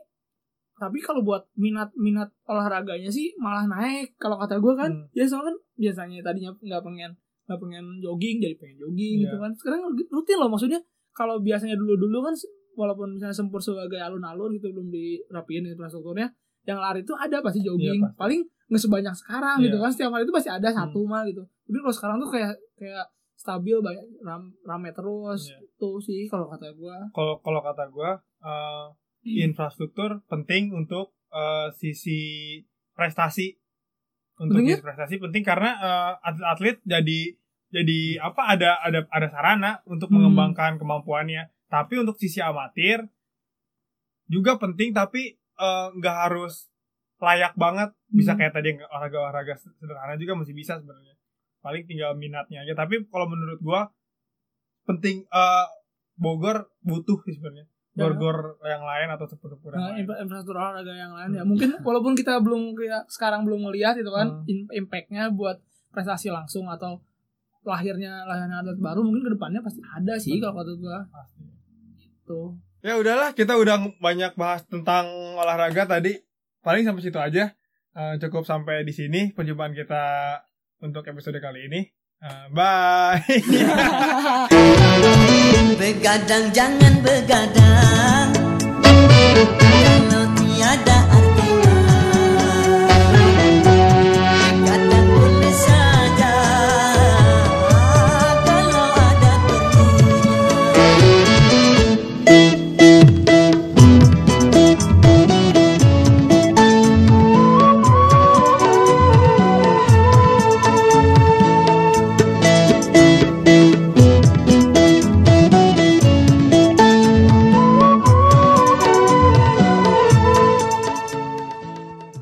tapi kalau buat minat minat olahraganya sih malah naik kalau kata gue kan Hmm. ya soalnya kan biasanya tadinya nggak pengen nggak pengen jogging jadi pengen jogging gitu Iya. kan sekarang rutin loh maksudnya kalau biasanya dulu dulu kan walaupun misalnya sempur sebagai alun-alun gitu belum dirapiin infrastrukturnya yang lari itu ada pasti jogging Iya, pasti. paling nggak sebanyak sekarang gitu Iya. kan setiap hari itu pasti ada satu Hmm. mah gitu tapi kalau sekarang tuh kayak kayak stabil banyak ram, rame terus Iya. itu sih kalau kata gue kalau kalau kata gue infrastruktur penting untuk eh, sisi prestasi untuk sisi prestasi penting karena eh, atlet-atlet jadi jadi apa ada ada ada sarana untuk Hmm. mengembangkan kemampuannya tapi untuk sisi amatir juga penting tapi eh, nggak harus layak banget bisa Hmm. kayak tadi yang olahraga olahraga sederhana juga masih bisa sebenarnya paling tinggal minatnya aja tapi kalau menurut gua penting eh, Bogor butuh sih sebenarnya Ya. gor-gor yang lain atau sepur-sepur yang Nah, lain. infra- infrastruktur olahraga yang lain ya Hmm. mungkin walaupun kita belum kayak sekarang belum melihat itu kan Hmm. im- impactnya buat prestasi langsung atau lahirnya lahirnya atlet baru mungkin ke depannya pasti ada sih kalau kata gua Pasti. tuh Ya udahlah, kita udah banyak bahas tentang olahraga tadi. Paling sampai situ aja. Eh, cukup sampai di sini perjumpaan kita untuk episode kali ini. Eh, bye. *laughs* Begadang jangan begadang